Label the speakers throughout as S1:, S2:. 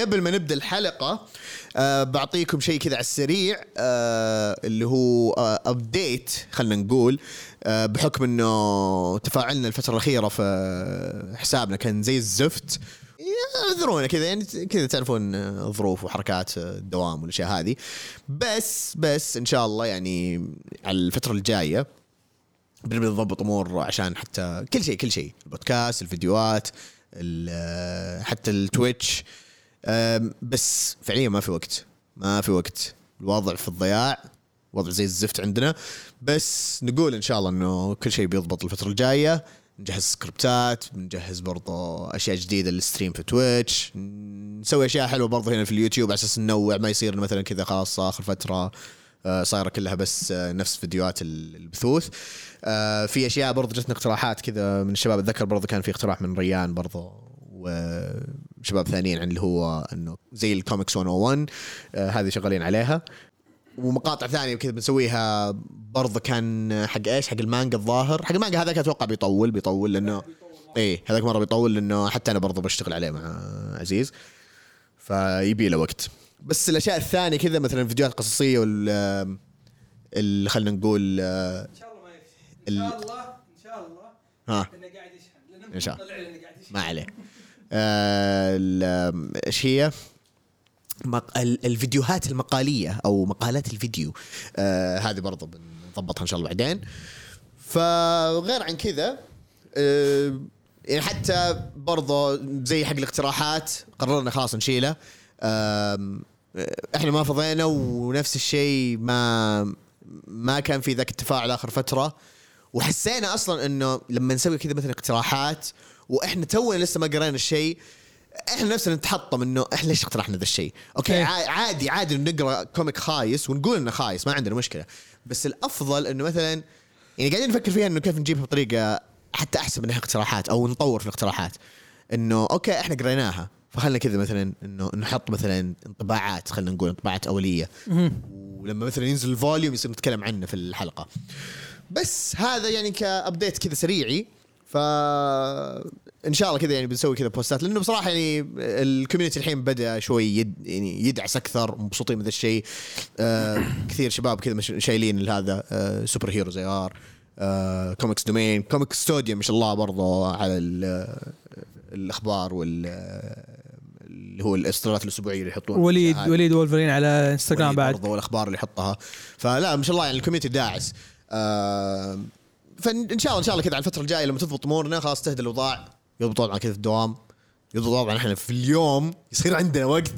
S1: قبل ما نبدأ الحلقة آه بعطيكم شيء كذا على السريع آه اللي هو ابديت خلينا نقول آه بحكم إنه تفاعلنا الفترة الأخيرة في حسابنا كان زي الزفت. اعذرونا كذا يعني كذا تعرفون آه، ظروف وحركات آه، الدوام والأشياء هذه. بس بس إن شاء الله يعني على الفترة الجاية بنبدا نضبط أمور عشان حتى كل شيء كل شيء البودكاست الفيديوهات ال- آه، حتى ال Twitch. بس فعليا ما في وقت. ما في وقت. الوضع في الضياع. وضع زي الزفت عندنا. بس نقول إن شاء الله إنه كل شيء بيضبط الفترة الجاية. نجهز سكريبتات. بنجهز برضو أشياء جديدة لل stream في Twitch. نسوي أشياء حلوة برضو هنا في اليوتيوب على أساس ننوع ما يصير مثلا كذا خلاص آخر فترة آه، صايرة كلها بس آه، نفس فيديوهات ال- البثوث. آه، في أشياء برضو جتنا اقتراحات كذا من الشباب. أتذكر برضو كان في اقتراح من ريان برضو. وشباب ثانيين عن اللي هو إنه زي الكوميكس 101 آه، هذه شغالين عليها. ومقاطع ثانية كذا بنسويها برضه كان حق إيش؟ حق المانجا الظاهر. حق المانجا هذاك أتوقع بيطول بيطول لأنه إيه هذاك مرة بيطول لأنه حتى أنا برضه بشتغل عليه مع عزيز. فيبي له وقت. بس الأشياء الثانية كذا مثلا الفيديوهات القصصيه وال اللي خلينا نقول آه،
S2: إن شاء الله ما
S1: ال-
S2: إن شاء الله إن شاء الله.
S1: ها.
S2: إنه قاعد يشحن. لأنه
S1: إن شاء الله. ما عليه. آه، إيش هي؟ الفيديوهات المقالية أو مقالات الفيديو. آه هذه برضه بنضبطها إن شاء الله بعدين. فغير عن كذا آه يعني حتى برضه زي حق الاقتراحات قررنا خلاص نشيله. آه إحنا ما فضينا ونفس الشيء ما ما كان في ذاك التفاعل آخر فترة. وحسينا أصلا إنه لما نسوي كذا مثلا اقتراحات وإحنا تونا لسه ما قرينا الشيء إحنا نفسنا نتحطم إنه إحنا ليش اقترحنا ذا الشيء؟ okay
S2: إيه.
S1: عا- عادي عادي نقرأ comic خايس ونقول إنه خايس ما عندنا مشكلة. بس الأفضل إنه مثلا يعني قاعدين نفكر فيها إنه كيف نجيبها بطريقة حتى أحسن من إنها اقتراحات أو نطور في الاقتراحات. إنه okay إحنا قريناها فخلنا كذا مثلا إنه نحط مثلا انطباعات خلينا نقول انطباعات أولية. ولما مثلا ينزل ال volume يصير نتكلم عنه في الحلقة. بس هذا يعني ك update كذا سريعي. ف إن شاء الله كذا يعني بنسوي كذا post ات لأنه بصراحة يعني ال community الحين بدأ شوي يد يعني يدعس أكثر مبسوطين من ذا الشيء. آه كثير شباب كذا شايلين هذا آه Superheroes AR آه Comics Domain Comics Studio ما شاء الله برضه على ال- الأخبار وال اللي هو الإصدارات الأسبوعية اللي يحطون
S2: وليد. وليد وولفرين على انستغرام بعد.
S1: برضه والأخبار اللي يحطها. فلا ما شاء الله يعني ال community داعس. آه فان شاء الله إن شاء الله كذا على الفترة الجاية لما تضبط أمورنا خلاص تهدى الاوضاع يضبط وضعنا كذا في الدوام يضبط وضعنا إحنا في اليوم يصير عندنا وقت.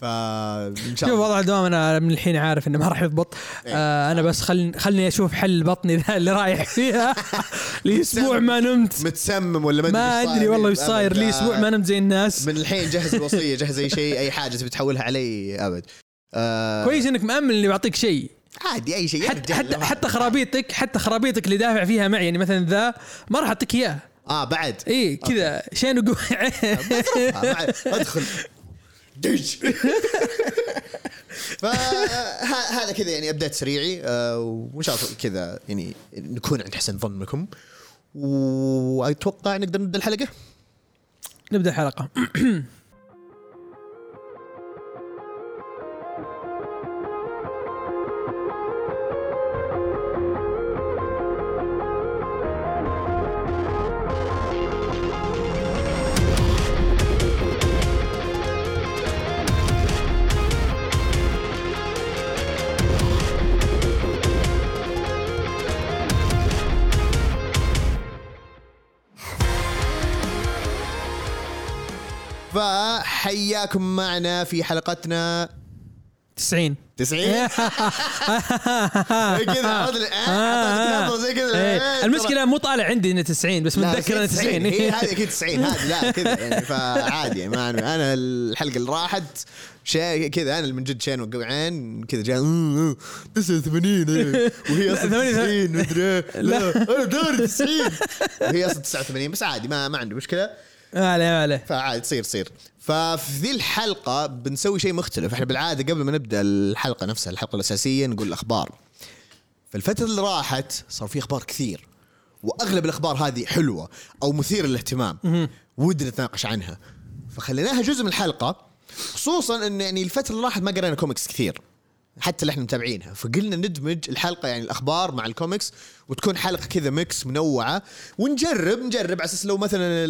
S1: فان شاء
S2: شوف
S1: الله.
S2: وضع الدوام أنا من الحين عارف إنه ما راح يضبط.
S1: إيه.
S2: آه أنا بس خل خلني أشوف حل بطني ذا اللي رايح فيها. لي أسبوع ما نمت.
S1: متسمم ولا ما
S2: ما
S1: إيش
S2: أدري والله إيش صاير. لي أسبوع ما نمت زي الناس.
S1: من الحين جهز الوصية جهز أي شيء أي حاجة تبي تحولها علي أبد. آه
S2: كويس إنك مأمن إني بعطيك شيء.
S1: عادي أي شيء
S2: حتى حتى. حتى خرابيطك حتى خرابيطك اللي دافع فيها معي يعني مثلا ذا ما راح أعطيك إياه.
S1: آه بعد.
S2: اي كذا شين وقوع.
S1: أدخل. دش فهذا كذا يعني ابديت سريعي. آه، وإن شاء الله كذا يعني نكون عند حسن ظنكم. واتوقع نقدر نبدأ الحلقة؟
S2: نبدأ الحلقة.
S1: فحياكم معنا في حلقتنا
S2: 90
S1: 90 كذا لي- آه، أعطيتك نظرة زي كذا.
S2: إيه.
S1: إيه،
S2: المشكلة مو طالع عندي إنه 90 بس متذكر إنه 90
S1: هي هذه أكيد 90 هذه لا كذا يعني فعادي يعني ما أنا أنا الحلقة اللي راحت شيء كذا أنا اللي من جد شين وقوعين كذا جاء 89 إيه. وهي أصلا
S2: 88.
S1: 90 مدري. لا. أنا داري 90 وهي أصلا 89 بس عادي ما ما عندي مشكلة.
S2: ما عليه ما عليه.
S1: فعادي تصير تصير. ففي ذي الحلقة بنسوي شيء مختلف. إحنا بالعادة قبل ما نبدأ الحلقة نفسها الحلقة الأساسية نقول الأخبار. فالفتره اللي راحت صار في أخبار كثير وأغلب الأخبار هذه حلوة أو مثيرة للاهتمام. ودنا نتناقش عنها. فخليناها جزء من الحلقة خصوصا إن يعني الفترة اللي راحت ما قرينا كوميكس كثير. حتى اللي إحنا متابعينها. فقلنا ندمج الحلقة يعني الأخبار مع الكوميكس وتكون حلقة كذا mix منوعة. ونجرب نجرب على أساس لو مثلا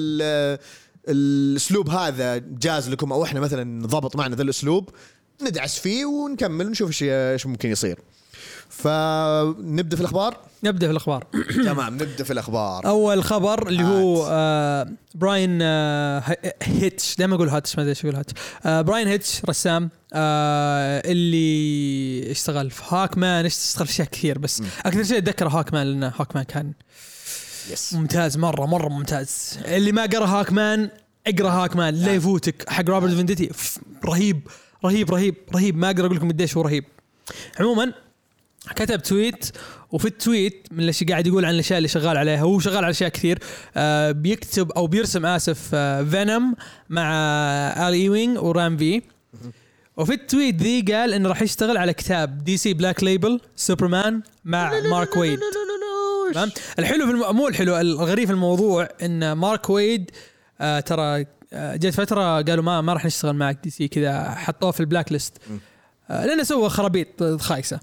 S1: الأسلوب هذا جاز لكم أو إحنا مثلا ضبط معنا ذا الأسلوب ندعس فيه ونكمل ونشوف إيش إيش ممكن يصير. فنبدأ في الأخبار؟
S2: نبدأ في الأخبار.
S1: تمام نبدأ في الأخبار.
S2: أول خبر اللي هو. آه براين آه هيتش. دائما أقول هاتش ما أدري إيش أقول هاتش. آه براين هيتش رسام آه اللي اشتغل في Hawkman اشتغل في اشياء كثير بس أكثر شيء اتذكر Hawkman لأن Hawkman كان
S1: yes
S2: ممتاز مرة مرة ممتاز. اللي ما قرأ Hawkman اقرأ Hawkman لا يفوتك؟ حق روبرت فينديتي. رهيب رهيب رهيب رهيب. ما أقدر أقول لكم قديش هو رهيب. عموما كتب tweet وفي ال tweet من الأشياء قاعد يقول عن الأشياء اللي شغال عليها هو شغال على أشياء كثير. آه بيكتب أو بيرسم آسف آه Venom مع آه ال ايوينج ورام في وفي ال tweet ذي قال انه راح يشتغل على كتاب DC Black Label Superman مع مارك ويد تمام؟ الحلو في الم... مو الحلو الغريب في الموضوع إن مارك ويد آه ترى آه جت فترة قالوا ما ما راح نشتغل معك DC كذا حطوه في ال blacklist. آه لأنه سوى خرابيط خايسة.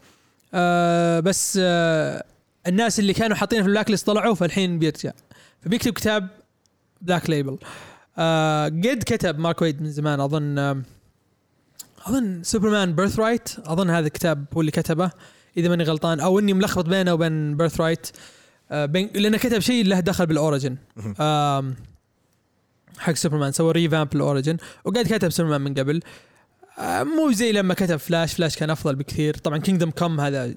S2: آه بس آه الناس اللي كانوا حاطينه في ال blacklist طلعوا فالحين بيرجع. فبيكتب كتاب Black Label آه قد كتب مارك ويد من زمان. أظن آه أظن Superman Birthright أظن هذا الكتاب هو اللي كتبه. إذا ماني غلطان أو إني ملخبط بينه وبين Birthright آه بين لأنه كتب شيء له دخل بال origin. حق سوبرمان سوى revamp ال origin. وقد كتب سوبرمان من قبل. آه مو زي لما كتب Flash Flash كان أفضل بكثير. طبعا Kingdom Come هذا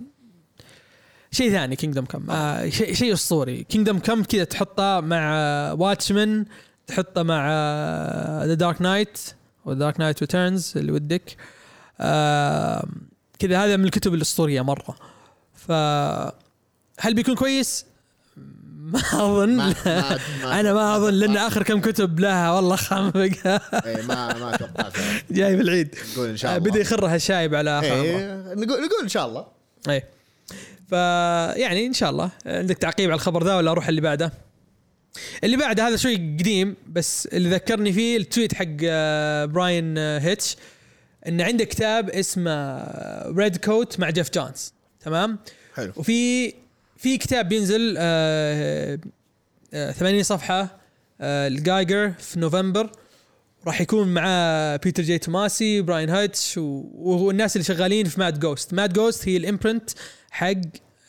S2: شيء ثاني Kingdom Come آه شيء شيء أسطوري. Kingdom Come كذا تحطه مع Watchmen تحطه مع The Dark Knight و Dark Knight Returns اللي ودك. آه كذا هذا من الكتب الأسطورية مرة. ف هل بيكون كويس؟ ما أظن.
S1: ما- ما- ما-
S2: أنا ما أظن لأن آخر كم كتب لها والله خنفقه
S1: إيه، ما ما توقعت
S2: جاي بالعيد.
S1: نقول إن شاء الله.
S2: بدا يخرها الشايب على اخر
S1: إيه، نقول نقول إن شاء الله.
S2: إيه. ف يعني إن شاء الله. عندك تعقيب على الخبر ذا ولا أروح اللي بعده؟ اللي بعده هذا شوي قديم بس اللي ذكرني فيه ال tweet حق آه، براين آه، هيتش. إن عنده كتاب اسمه Redcoat مع جيف جونز تمام؟
S1: حلو.
S2: وفي في كتاب بينزل آه آه 80 صفحة آه ال Geiger في نوفمبر. راح يكون معاه بيتر جي توماسي براين هايتش والناس اللي شغالين في Mad Ghost. Mad Ghost هي ال imprint حق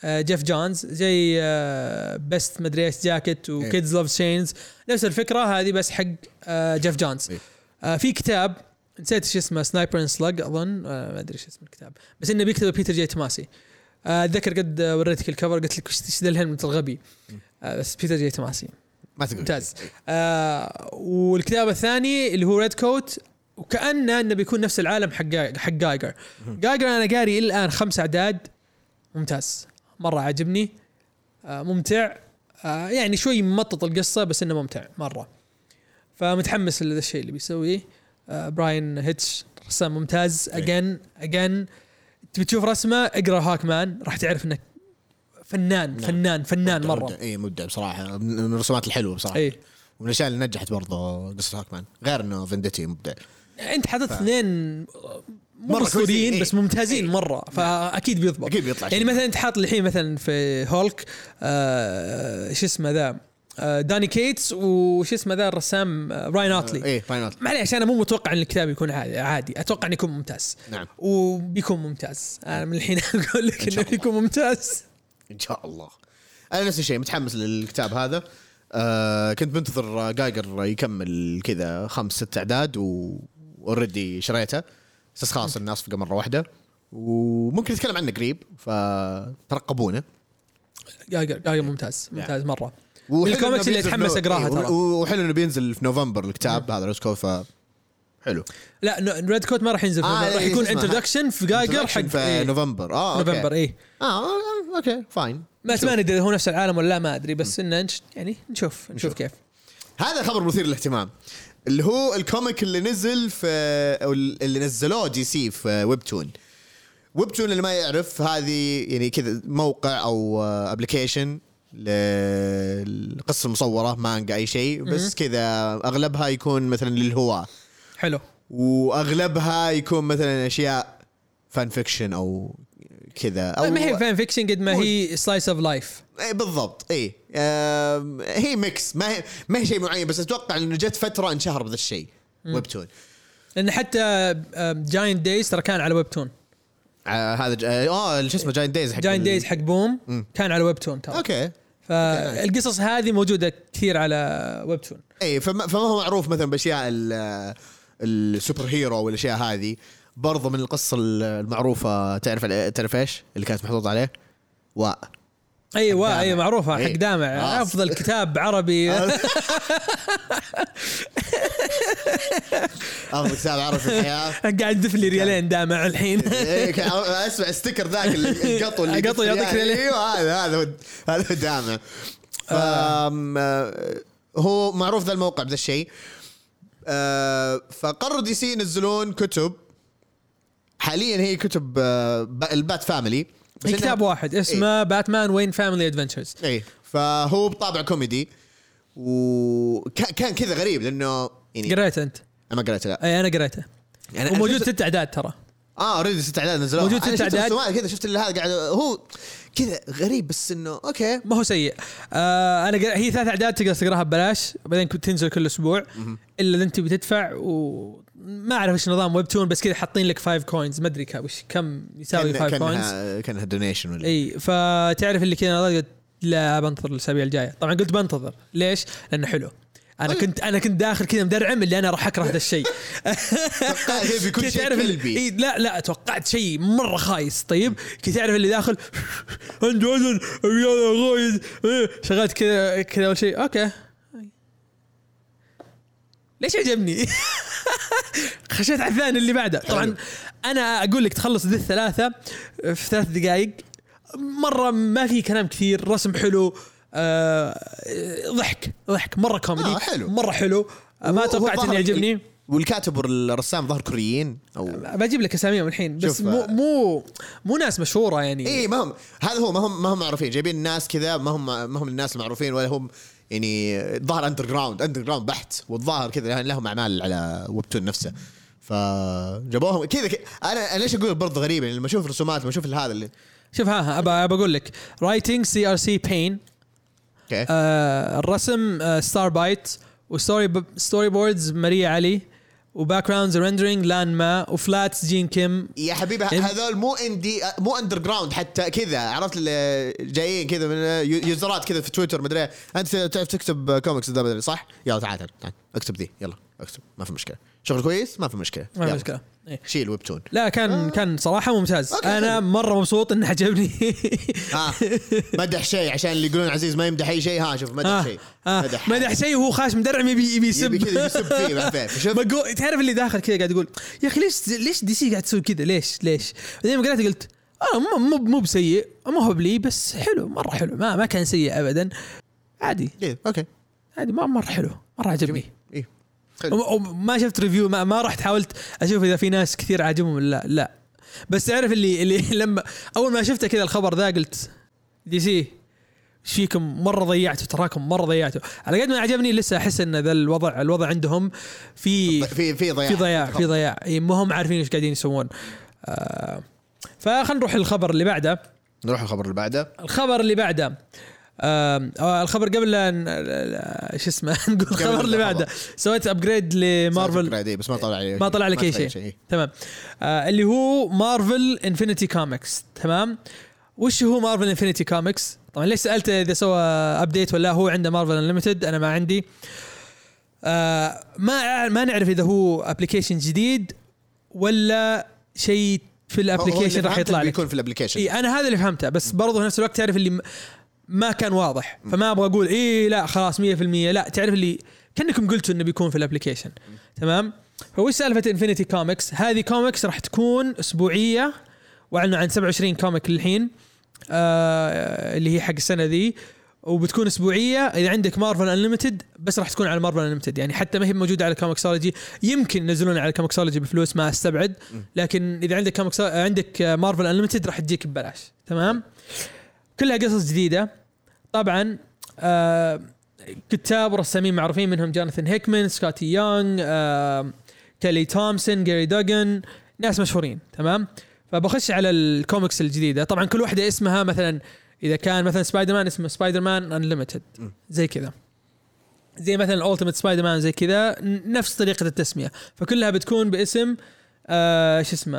S2: آه جيف جونز زي آه Best مدري إيش Jackett و Kids Love Chains نفس الفكرة هذه بس حق آه جيف جونز
S1: إيه.
S2: آه في كتاب نسيت إيش اسمه سنايبر سلج أظن. آه ما أدري إيش اسم الكتاب. بس إنه بيكتبه بيتر جي توماسي. آه، أتذكر قد وريتك ال cover قلت لك إيش ذا ال helmet الغبي. آه، بس بيتر جي توماسي.
S1: ما تقول.
S2: ممتاز. آه والكتاب الثاني اللي هو Redcoat وكأنه إنه بيكون نفس العالم حق حق Geiger Geiger أنا قاري الآن خمس أعداد. ممتاز. مرة عجبني آه ممتع. آه يعني شوي ممطط القصة بس إنه ممتع. مرة. فمتحمس لهذا الشيء اللي بيسويه. براين هيتش رسام ممتاز.
S1: أي.
S2: again again تبي تشوف رسمه؟ اقرأ Hawkman راح تعرف إنه فنان
S1: نعم.
S2: فنان فنان مرة.
S1: اي مبدع بصراحة. من الرسومات الحلوة بصراحة.
S2: اي
S1: ومن الأشياء اللي نجحت برضه قصة Hawkman. غير إنه فندتي مبدع.
S2: أنت حاطط اثنين مو
S1: مرة
S2: أسطوريين
S1: كويسين، إيه.
S2: بس ممتازين
S1: إيه.
S2: مرة. فأكيد بيضبط.
S1: أكيد بيطلع
S2: يعني. مثلا أنت حاط الحين مثلا في هولك آه شو اسمه ذا؟ آه داني كيتس وش اسمه ذا الرسام آه راين أوتلي.
S1: إيه fine
S2: معليش أنا مو متوقع إن الكتاب يكون عادي عادي. أتوقع انه يكون ممتاز.
S1: نعم.
S2: وبيكون ممتاز. أنا من الحين أقول لك
S1: إنه.
S2: بيكون ممتاز.
S1: إن شاء الله. أنا نفس الشيء متحمس للكتاب هذا. آه كنت منتظر Geiger يكمل كذا خمس ست أعداد و already شريته. بس خلاص الناس فقه مرة واحدة. وممكن نتكلم عنه قريب فترقبونا
S2: Geiger Geiger ممتاز ممتاز مرة. الكوميكس اللي اتحمس أقراها
S1: إيه،
S2: ترى.
S1: وحلو إنه بينزل في نوفمبر الكتاب هذا روسكو ف حلو.
S2: لا ريد كوت ما راح ينزل في
S1: آه،
S2: نوفمبر. راح
S1: إيه،
S2: يكون introduction في Geiger حق
S1: في
S2: إيه،
S1: نوفمبر. آه okay.
S2: نوفمبر اي
S1: آه آه، okay fine.
S2: بس ما ندري إذا هو نفس العالم ولا لا ما أدري بس إنه يعني نشوف نشوف كيف.
S1: هذا خبر مثير للاهتمام. اللي هو ال comic اللي نزل في أو اللي نزلوه DC في Webtoon Webtoon اللي ما يعرف هذه يعني كذا موقع أو application للقصه المصورة مانجا أي شيء بس كذا أغلبها يكون مثلا للهواة.
S2: حلو.
S1: وأغلبها يكون مثلا أشياء fan fiction أو كذا أو
S2: ما هي fan fiction قد ما هي slice of life
S1: إيه بالضبط. اي آم، هي mix ما هي ما هي شيء معين بس أتوقع انه جت فترة انشهر بذا الشيء. Webtoon
S2: لأن حتى Giant Days ترى كان على Webtoon
S1: آه هذا ج... آه شو اسمه Giant Days حق
S2: Giant
S1: ال-
S2: Days حق Boom
S1: مم.
S2: كان على Webtoon ترى.
S1: okay.
S2: فالقصص هذه موجودة كثير على Webtoon
S1: إي فما, فما هو معروف مثلا بأشياء ال- ال superhero والأشياء هذه برضو من القصة المعروفة تعرف تعرف إيش؟ اللي كانت محطوطه عليه؟ واء.
S2: أيوه
S1: دامع.
S2: أيوه معروفة حق
S1: إيه.
S2: دامع.
S1: آه.
S2: أفضل كتاب عربي.
S1: أفضل كتاب عربي في الحياة.
S2: قاعد يدف لي ريالين دامع الحين.
S1: إيه، أسمع ال sticker ذاك اللي القطو اللي
S2: القطو يعطيك
S1: ريال.
S2: ريالين.
S1: أيوه هذا هذا هذا دامع. آه، هو معروف ذا الموقع بذا الشيء. آه، فقرروا DC ينزلون كتب. حاليا هي كتب آه، ال Bat Family. بس إنها-
S2: كتاب واحد اسمه Batman Wayne Family Adventures
S1: إيه فهو بطابع كوميدي وكان كان كذا غريب لأنه يعني
S2: قريته أنت؟
S1: أنا ما قريته لا.
S2: اي أنا قريته.
S1: يعني
S2: وموجود ست أعداد ترى.
S1: آه already ست أعداد نزلوها.
S2: موجود ست.
S1: الرسومات كذا شفت اللي هذا قاعد هو كذا غريب بس إنه okay.
S2: ما هو سيء. آه أنا. هي ثلاث أعداد تقدر تقراها ببلاش بعدين تنزل كل أسبوع. إلا إذا أنت بتدفع وما أعرف إيش نظام Webtoon بس كذا حاطين لك 5 coins ما أدري كم وش كم يساوي 5 coins
S1: كانها donation ولا
S2: إي فتعرف اللي كذا لا بنتظر الأسابيع الجاية. طبعا قلت بنتظر. ليش؟ لأنه حلو. أنا
S1: طيب.
S2: كنت أنا كنت داخل كذا مدرعم اللي أنا راح أكره هذا الشيء.
S1: توقعت بيكون
S2: كنت
S1: شيء كلبي.
S2: إيه لا لا توقعت شيء مرة خايس طيب؟ كنت تعرف اللي داخل عند وزن إيه، شغلت كذا كذا أول شيء أوكي. ليش عجبني؟ خشيت على الثاني اللي بعده. طبعا أنا أقول لك تخلص ذي الثلاثة في ثلاث دقائق مرة ما في كلام كثير رسم حلو. آه ضحك ضحك مرة كوميدي
S1: آه، حلو.
S2: مرة حلو. آه ما توقعت
S1: إنه
S2: يعجبني.
S1: والكاتب والرسام ظهر كوريين أو
S2: بجيب لك أساميهم الحين بس مو
S1: آه.
S2: مو مو ناس مشهورة يعني.
S1: اي ما هم هذا هو ما هم ما هم معروفين. جايبين ناس كذا ما هم ما هم الناس المعروفين ولا هم يعني ظهر underground underground بحت. والظاهر كذا يعني لهم أعمال على Webtoon نفسه. فجابوهم كذا أنا أنا ليش أقول برضه غريبه يعني لما أشوف رسومات لما أشوف هذا اللي
S2: شوف ها ها ابى أقول لك. writing CRC Payne
S1: okay
S2: آه، الرسم آه StarBite و story. storyboards ماريا لي و backgrounds rendering لان ما و flats جين كيم
S1: يا حبيبي هذول مو indie مو underground حتى كذا عرفت اللي جايين كذا من user ات كذا في تويتر مدري إيه. أنت تعرف تكتب كوميكس صح؟ يلا تعال, تعال. اكتب ذي يلا اكتب ما في مشكلة شغل كويس؟ ما في مشكلة.
S2: ما في. مشكلة. إيه.
S1: شيل Webtoon
S2: لا كان كان صراحة ممتاز. okay،
S1: أنا.
S2: مرة مبسوط إنه عجبني.
S1: ها مدح شيء عشان اللي يقولون عزيز ما يمدح أي شيء. ها شوف مدح
S2: آه.
S1: شيء.
S2: آه.
S1: مدح
S2: مدح شيء وهو خاش مدرعم يبي يبي يسب.
S1: يبي كذا يسب فيه
S2: بقول تعرف اللي داخل كذا قاعد يقول يا أخي ليش ليش DC قاعد تسوي كذا؟ ليش ليش؟ بعدين قريت قلت آه مو مو مو بسيء. ما هو بلي بس حلو مرة حلو. ما ما كان سيء ابدا. عادي.
S1: إيه، okay.
S2: عادي ما مرة حلو. مرة عجبني. وم- وما شفت review ما, ما رحت حاولت أشوف إذا في ناس كثير عاجبهم ولا لا. لا. بس تعرف اللي اللي لما أول ما شفته كذا الخبر ذا قلت DC إيش فيكم؟ مرة ضيعتوا تراكم مرة ضيعتوا. على قد ما عجبني لسه أحس إن ذا الوضع الوضع عندهم في
S1: في في ضياع.
S2: في ضياع في ضياع. ما هم عارفين إيش قاعدين يسوون. آه فخلينا نروح للخبر اللي بعده.
S1: نروح الخبر اللي بعده.
S2: الخبر اللي بعده. آه الخبر قبل لا ن- لا- شو اسمه؟ نقول الخبر اللي بعده. سويت upgrade لمارفل
S1: مارفل بس ما طلع عليه
S2: ما طلع لك
S1: أي
S2: شيء. تمام. آه اللي هو Marvel Infinity Comics تمام؟ وش هو Marvel Infinity Comics طبعا ليش سالته إذا سوى update ولا هو عنده Marvel Unlimited أنا ما عندي. آه ما ما نعرف إذا هو application جديد ولا شيء في ال application راح يطلع لك.
S1: بيكون في ال
S2: application إي أنا هذا اللي فهمته. بس برضه في نفس الوقت تعرف اللي ما كان واضح. فما أبغى أقول إيه لا خلاص 100% لا تعرف اللي كأنكم قلتوا إنه بيكون في ال application تمام؟ فوش سالفة Infinity Comics هذه كوميكس راح تكون أسبوعية وأعلنوا عن 27 comic للحين آه اللي هي حق السنة ذي. وبتكون أسبوعية إذا عندك Marvel Unlimited بس راح تكون على Marvel Unlimited يعني حتى ما هي موجودة على ComiXology يمكن ينزلون على ComiXology بفلوس ما أستبعد. لكن إذا عندك كوميكس عندك Marvel Unlimited راح تجيك ببلاش. تمام؟ كلها قصص جديدة. طبعا آه كتاب ورسامين معروفين منهم جوناثان هيكمان سكوتي يونغ آه كالي تومسون جاري دوغن ناس مشهورين تمام؟ فبخش على الكوميكس الجديدة. طبعا كل واحدة اسمها مثلا إذا كان مثلا سبايدر مان اسمه Spider-Man
S1: Unlimited.
S2: زي كذا. زي مثلا ال Ultimate Spider-Man زي كذا نفس طريقة التسمية. فكلها بتكون باسم آه شو اسمه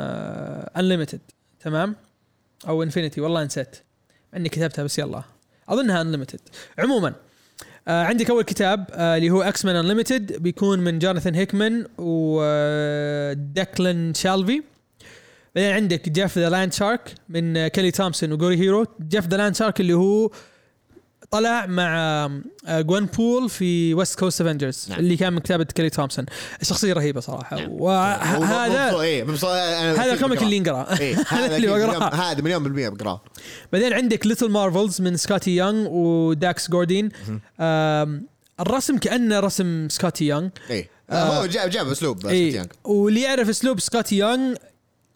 S2: Unlimited تمام؟ أو Infinity والله نسيت. إني كتبتها بس يلا. أظنها Unlimited عموما آه عندك أول كتاب آه اللي هو X-Men Unlimited بيكون من جوناثان هيكمان ودكلن شالفي بعدين عندك Jeff the Land Shark من كيلي تومسون وجوري هيرو Jeff the Land Shark اللي هو طلع مع آه، Gwenpool في West Coast Avengers
S1: نعم.
S2: اللي كان من كتابة كيلي تومسون الشخصيه رهيبة صراحة
S1: نعم.
S2: وهذا
S1: أنا
S2: هذا
S1: أكيد
S2: ال
S1: comic.
S2: اللي ينقرأ
S1: إيه،
S2: هذا
S1: هذا
S2: اللي بقراه.
S1: هذا مليون بالمية بقراه
S2: بعدين عندك Little Marvels من سكوتي يونغ وداكس جوردين الرسم كأنه رسم سكوتي يونغ
S1: إيه
S2: آه.
S1: هو جاب جاب أسلوب
S2: اي
S1: سكوت يانغ.
S2: واللي يعرف أسلوب سكوتي يونغ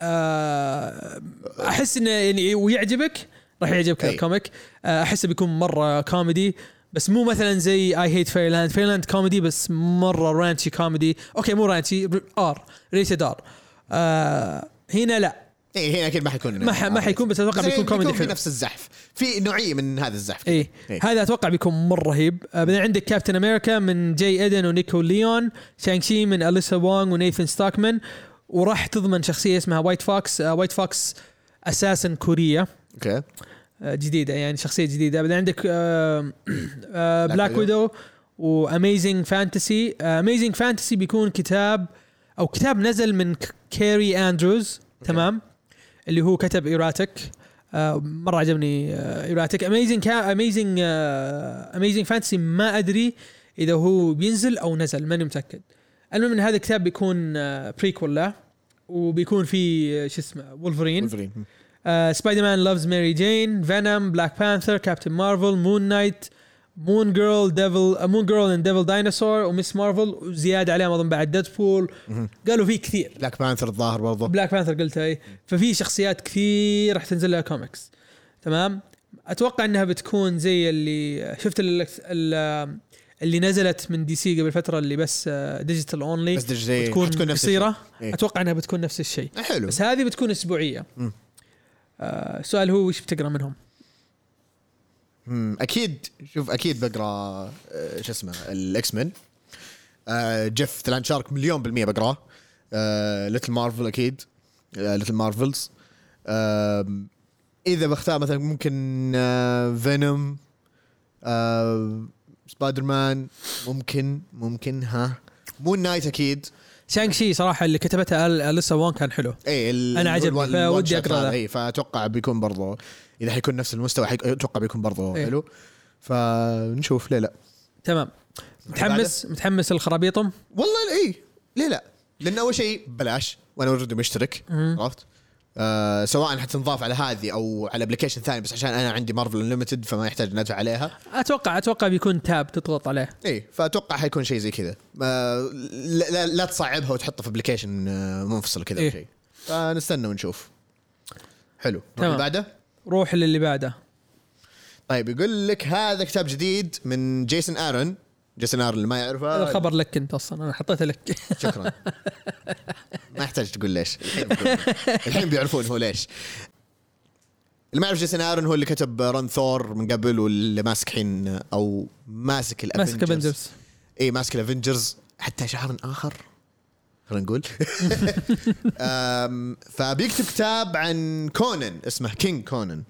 S2: آه، أحس إنه يعني ويعجبك راح يعجبك.
S1: ال
S2: comic آه، أحسه بيكون مرة كوميدي بس مو مثلا زي I Hate Fairyland Fairyland كوميدي بس مرة raunchy كوميدي okay مو raunchy R rated R آه هنا لا.
S1: إيه هنا أكيد ما حيكون.
S2: ما ح- ما حيكون بس
S1: أتوقع
S2: بيكون كوميدي
S1: في
S2: حلو.
S1: نفس الزحف. في نوعية من هذا الزحف
S2: إيه
S1: إيه.
S2: هذا أتوقع بيكون مرة رهيب. آه، بعدين عندك كابتن أمريكا من جاي ايدن ونيكو ليون. شانغ شي من اليسا وونغ ونيثن ستاكمان وراح تضمن شخصية اسمها White Fox آه، White Fox أساسا كورية.
S1: okay.
S2: آه، جديدة يعني شخصية جديدة. بعدين عندك آه، آه، Black.
S1: Widow
S2: و Amazing Fantasy Amazing Fantasy بيكون كتاب أو كتاب نزل من كيري اندروز تمام؟ اللي هو كتب E-Ratic آه مرة عجبني آه E-Ratic Amazing Amazing Amazing Fantasy ما أدري إذا هو بينزل أو نزل ماني متأكد. المهم إن هذا الكتاب بيكون آه prequel له وبيكون فيه آه، شو اسمه وولفرين
S1: ولفرين.
S2: Spider-Man Loves Mary Jane Venom Black Panther Captain Marvel Moon Knight Moon Girl Devil Moon Girl and Devil Dinosaur و Ms. Marvel وزياده عليهم أظن بعد
S1: Deadpool.
S2: قالوا في كثير.
S1: Black Panther الظاهر برضه
S2: Black Panther قلتها إي. ففي شخصيات كثير راح تنزل لها كوميكس تمام؟ أتوقع إنها بتكون زي اللي شفت ال- ال- اللي نزلت من DC قبل فترة اللي بس digital only
S1: بس زي
S2: بتكون
S1: حتكون نفس قصيرة. إيه.
S2: أتوقع إنها بتكون نفس الشيء.
S1: آه، حلو.
S2: بس هذه بتكون أسبوعية.
S1: مم.
S2: آه السؤال هو وش بتقرأ منهم؟
S1: أكيد شوف أكيد بقرأ آه، شو اسمه ال X-Men آه، Jeff the Land Shark مليون بالمية بقرأه. ليتل مارفل أكيد. Little Marvels. إذا بختار مثلا ممكن Venom. Spider-Man ممكن ممكن ها. Moon Knight أكيد.
S2: شانغ شي صراحة اللي كتبتها أل- أليسا وون كان حلو
S1: اي
S2: أنا عجبني، فودي ذا.
S1: اي فأتوقع بيكون برضو إذا حيكون نفس المستوى أتوقع بيكون برضو
S2: إيه.
S1: حلو فنشوف ليه لا
S2: تمام متحمس متحمس لخرابيطهم
S1: والله اي ليه لا؟ لأن أول شيء بلاش وأنا already مشترك. عرفت؟ آه سواء حتنضاف على هذه أو على application ثاني بس عشان أنا عندي Marvel Unlimited فما يحتاج إني أدفع عليها.
S2: أتوقع أتوقع بيكون tab تضغط عليه.
S1: اي فأتوقع حيكون شيء زي كذا. آه لا, لا, لا تصعبها وتحطها في application آه منفصل كذا
S2: إيه.
S1: أو شيء. فنستنى ونشوف. حلو.
S2: تمام.
S1: اللي بعده.
S2: روح للي بعده.
S1: طيب يقول لك هذا كتاب جديد من جيسون ارون جيسون ارون اللي ما يعرفه.
S2: هذا الخبر لك انت أصلا أنا حطيته لك.
S1: شكرا. ما يحتاج تقول ليش. الحين بقول. الحين بيعرفون هو ليش. اللي ما يعرف جيسون ارون هو اللي كتب run ثور من قبل واللي ماسك الحين أو ماسك
S2: ماسك Avengers
S1: اي ماسك ال Avengers حتى شهر آخر خلينا نقول. فبيكتب كتاب عن كونن اسمه King Conan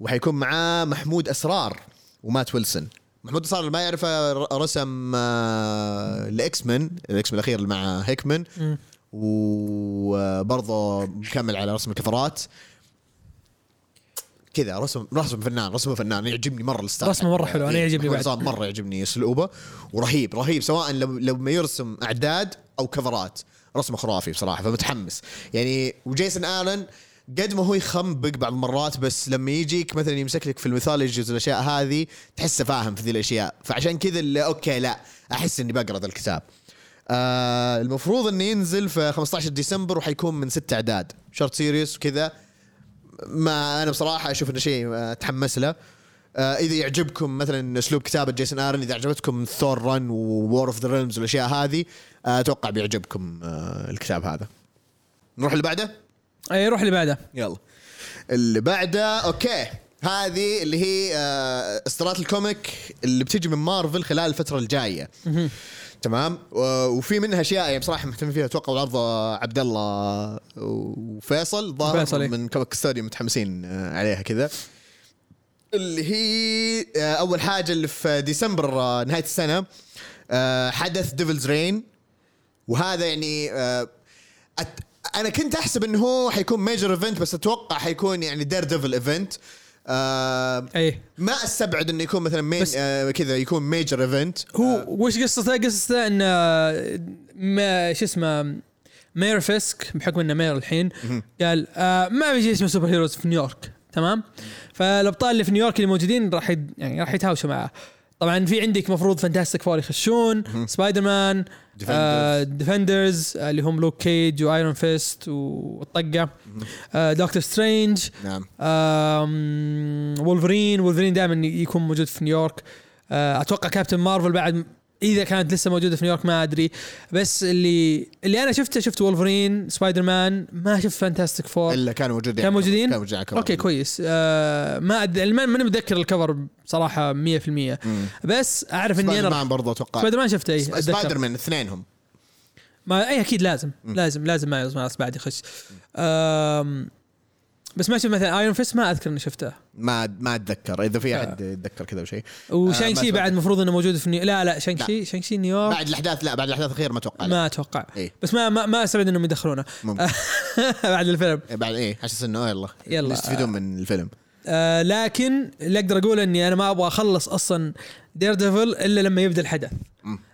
S1: وحيكون معاه محمود أسرار ومات ويلسون. محمود اسرار اللي ما يعرفه رسم آه، ال X-Men ال X-Men الأخير مع هيكمان. وبرضه مكمل على رسم الكفرات. كذا رسم رسم فنان رسمه فنان يعجبني مرة ال style.
S2: رسمه مرة حلو، أنا
S1: إيه،
S2: يعجبني بعد.
S1: مرة يعجبني أسلوبه. ورهيب رهيب سواء لو لما يرسم أعداد أو كفرات. رسمه خرافي بصراحة فمتحمس. يعني وجيسون آرن قد ما هو يخنبق بعض المرات بس لما يجيك مثلا يمسك لك في ال mythologies والاشياء هذه تحسه فاهم في ذي الأشياء. فعشان كذا اللي okay لا أحس إني بقرأ ذا الكتاب. آه المفروض إنه ينزل في 15 ديسمبر وحيكون من ست أعداد. short series وكذا. ما أنا بصراحة أشوف إنه شيء آه، اتحمس له. آه إذا يعجبكم مثلا أسلوب كتابة جيسون آرن إذا عجبتكم ثور run War of the Realms والأشياء هذه آه، أتوقع بيعجبكم آه الكتاب هذا. نروح اللي بعده؟
S2: اي روح اللي بعده.
S1: يلا. اللي بعده okay. هذه اللي هي آه، إصدارات ال comic اللي بتجي من مارفل خلال الفترة الجاية. تمام؟ وفي منها أشياء يعني بصراحة مهتمين فيها. أتوقع والعرض عبد الله وفيصل ظاهر
S2: إيه.
S1: من Comic Story متحمسين آه، عليها كذا. اللي هي آه، أول حاجة اللي في ديسمبر نهاية السنة حدث Devil's Reign وهذا يعني. أنا كنت أحسب إنه هو حيكون major event بس أتوقع حيكون يعني Daredevil event آه
S2: اي
S1: ما أستبعد إنه يكون مثلا
S2: main
S1: آه كذا يكون major event
S2: هو وش قصته؟ قصته إن آه، ما شو اسمه mayor فيسك بحكم إنه mayor الحين قال آه ما في شيء اسمه superheroes في نيويورك. تمام؟ فالأبطال اللي في نيويورك اللي موجودين راح يعني راح يتهاوشوا معاه طبعا في عندك مفروض Fantastic Four يخشون سبايدر مان آه Defenders اللي هم لوك كيج و Iron Fist والطقه آه دكتور سترينج
S1: نعم.
S2: آم، وولفرين وولفرين دائما يكون موجود في نيويورك. آه، أتوقع Captain Marvel بعد إذا كانت لسه موجودة في نيويورك ما أدري. بس اللي اللي أنا شفته شفت وولفرين سبايدر مان ما شفت Fantastic Four
S1: إلا كانوا موجودين.
S2: كانوا موجودين؟
S1: كانوا موجودين.
S2: okay كويس. آه ما أد... ماني متذكر ال cover بصراحة 100% بس أعرف إني
S1: Spider
S2: أنا
S1: Man برضه أتوقع.
S2: سبايدر مان شفته أي.
S1: سبايدر مان اثنينهم.
S2: ما أي أكيد لازم. لازم لازم ما بعد يخش. آم بس ما شفت مثلا Iron Fist ما أذكر إني شفته.
S1: ما ما أتذكر. إذا في أحد يتذكر كذا وشيء
S2: و
S1: Shang
S2: آه،
S1: Chi
S2: بعد المفروض إنه موجود في نيو... لا لا Shang-Chi Shang-Chi نيويورك
S1: بعد الأحداث لا بعد الأحداث الاخيره ما أتوقع.
S2: ما أتوقع.
S1: إيه.
S2: بس ما ما, ما أستبعد إنهم يدخلونه. بعد الفيلم.
S1: إيه، بعد إيه حاسس إنه يلا.
S2: يلا.
S1: يستفيدون من الفيلم.
S2: آه لكن اللي أقدر أقوله إني أنا ما أبغى أخلص أصلا Daredevil إلا لما يبدأ الحدث.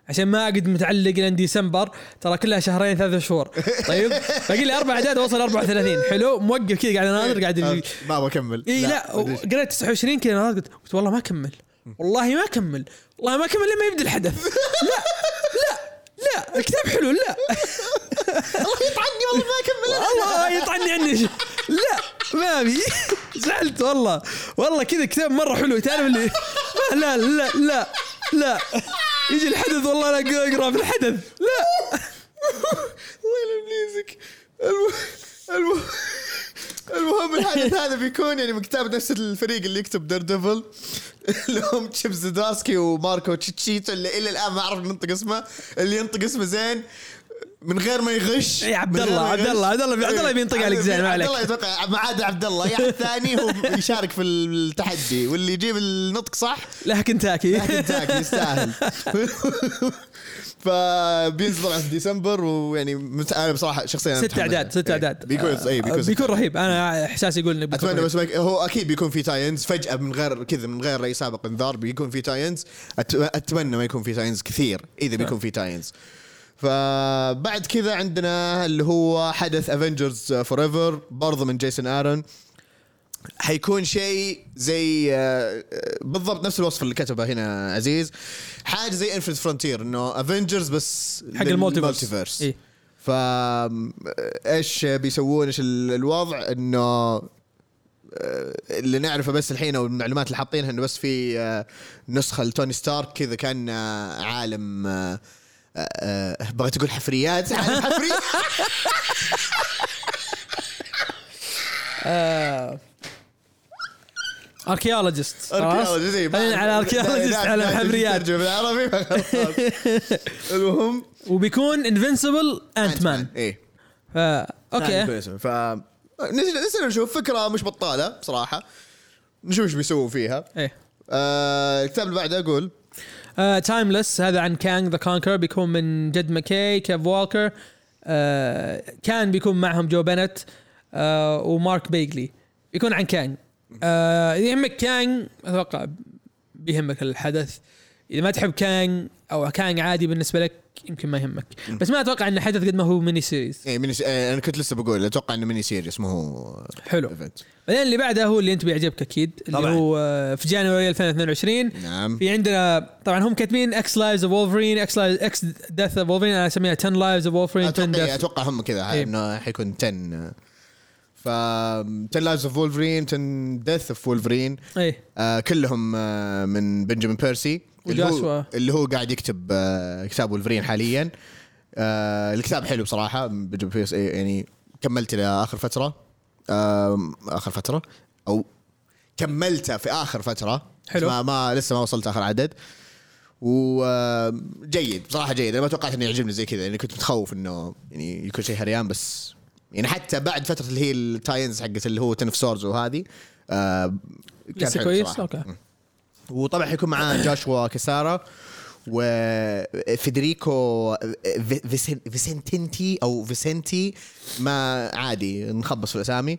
S2: عشان ما أقعد متعلق لين ديسمبر ترى كلها شهرين ثلاثة شهور. طيب؟ باقي لي أربع اعداد اوصل 34 حلو؟ موقف كذا قاعد أناظر قاعد
S1: آه،
S2: ال-
S1: ما أبغى أكمل.
S2: إي لا. قريت 29 كذا ناظر قلت قلت والله ما أكمل. والله ما أكمل. والله ما أكمل لما يبدأ الحدث. لا لا لا الكتاب حلو لا.
S1: الله يطعني والله ما أكمل.
S2: والله يطعني عني. لا ما أبي. زعلت والله. والله كذا كتاب مرة حلو تعرف اللي ما لا لا لا لا. يجي الحدث والله أنا اقرا في الحدث. لا.
S1: الله يلمليزك الم- الم- المهم الحدث هذا بيكون يعني من كتاب نفس الفريق اللي يكتب Daredevil اللي هم تشيب زدارسكي وماركو تشيكيتو اللي إلى الآن ما أعرف ننطق اسمه. اللي ينطق اسمه زين. من غير ما يغش
S2: يا عبد
S1: من غير
S2: الله، عبد. الله، عبد الله- عبد الله بينطق عليك زين، ما
S1: عبد
S2: عليك.
S1: الله يتوقع ما عدا عبد الله. اي احد ثاني هو يشارك في التحدي واللي يجيب النطق صح
S2: لا كنتاكي.
S1: كنتاكي يستاهل. فبينزل طبعا في ديسمبر ويعني مت... أنا بصراحة شخصيا
S2: ست أعداد ست أعداد.
S1: بيكون اي بيكون
S2: بيكون رهيب. أنا احساسي يقول
S1: إنه
S2: أتمنى.
S1: بس ما يك- هو أكيد بيكون في tie-ins فجأة من غير كذا من غير أي سابق انذار بيكون في tie-ins أت... أتمنى ما يكون في tie-ins كثير إذا بيكون في tie-ins فبعد كذا عندنا اللي هو حدث Avengers Forever برضه من جيسون ارون حيكون شيء زي آه، آه، بالضبط نفس الوصف اللي كتبه هنا عزيز حاجة زي Infinite Frontier إنه Avengers بس
S2: حق. لل
S1: multiverse.
S2: إيه.
S1: ف إيش بيسوون إيش ال- الوضع إنه آه، اللي نعرفه بس الحين أو المعلومات اللي حاطينها إنه بس في آه، نسخة لتوني ستارك كذا كان آه، عالم آه، آه، آه، بغيت أقول حفريات. عالم حفري.
S2: archaeologist.
S1: archaeology زي
S2: خلينا على archaeologist على حفريات
S1: ترجمه بالعربي. المهم.
S2: وبيكون Invincible
S1: Ant-Man
S2: إيه. okay.
S1: ف نسينا نشوف فكرة مش بطالة بصراحه نشوف إيش بيسووا فيها.
S2: إيه.
S1: آه الكتاب اللي بعده أقول
S2: Timeless هذا عن Kang the Conqueror بيكون من جد ماكي كيف والكر آه كان بيكون معهم جو بنت آه ومارك بيجلي. بيكون عن Kang اذا يهمك Kang أتوقع بيهمك الحدث. إذا ما تحب Kang أو Kang عادي بالنسبة لك يمكن ما يهمك. بس ما أتوقع إنه حدث قد ما هو miniseries
S1: إيه ميني آه أنا كنت لسه بقول أتوقع إنه miniseries مو هو
S2: حلو.
S1: event
S2: بعدين اللي بعده هو اللي أنت بيعجبك أكيد اللي
S1: طبعاً.
S2: هو آه، في January 2022
S1: نعم.
S2: في عندنا طبعا هم كاتبين X Lives of Wolverine X X Deaths of Wolverine أنا أسميها 10 Lives of Wolverine 10
S1: أتوقع
S2: Deaths
S1: أتوقع هم كذا
S2: إيه.
S1: إنه حيكون 10 ف 10 Lives of Wolverine 10 Deaths of Wolverine
S2: إيه.
S1: آه كلهم آه من بنجامين بيرسي اللي. هو اللي هو قاعد يكتب آه كتاب وولفرين حاليا. آه الكتاب حلو بصراحة. بيرسي يعني كملت إلى آخر فترة. آخر فترة. أو كملته في آخر فترة.
S2: حلو.
S1: ما, ما لسه ما وصلت آخر عدد. وجيد بصراحة جيد. أنا ما توقعت إنه يعجبني زي كذا. يعني كنت متخوف إنه يعني يكون شيء هريان بس يعني حتى بعد فترة اللي هي ال tie-ins حقت اللي هو Ten of Swords وهذه آه كان
S2: لسه كويس. okay.
S1: وطبعا حيكون معاه جاشوا كاسارا وفيدريكو في- فيسن- فيسنتنتي أو فيسنتي ما عادي نخبص في الأسامي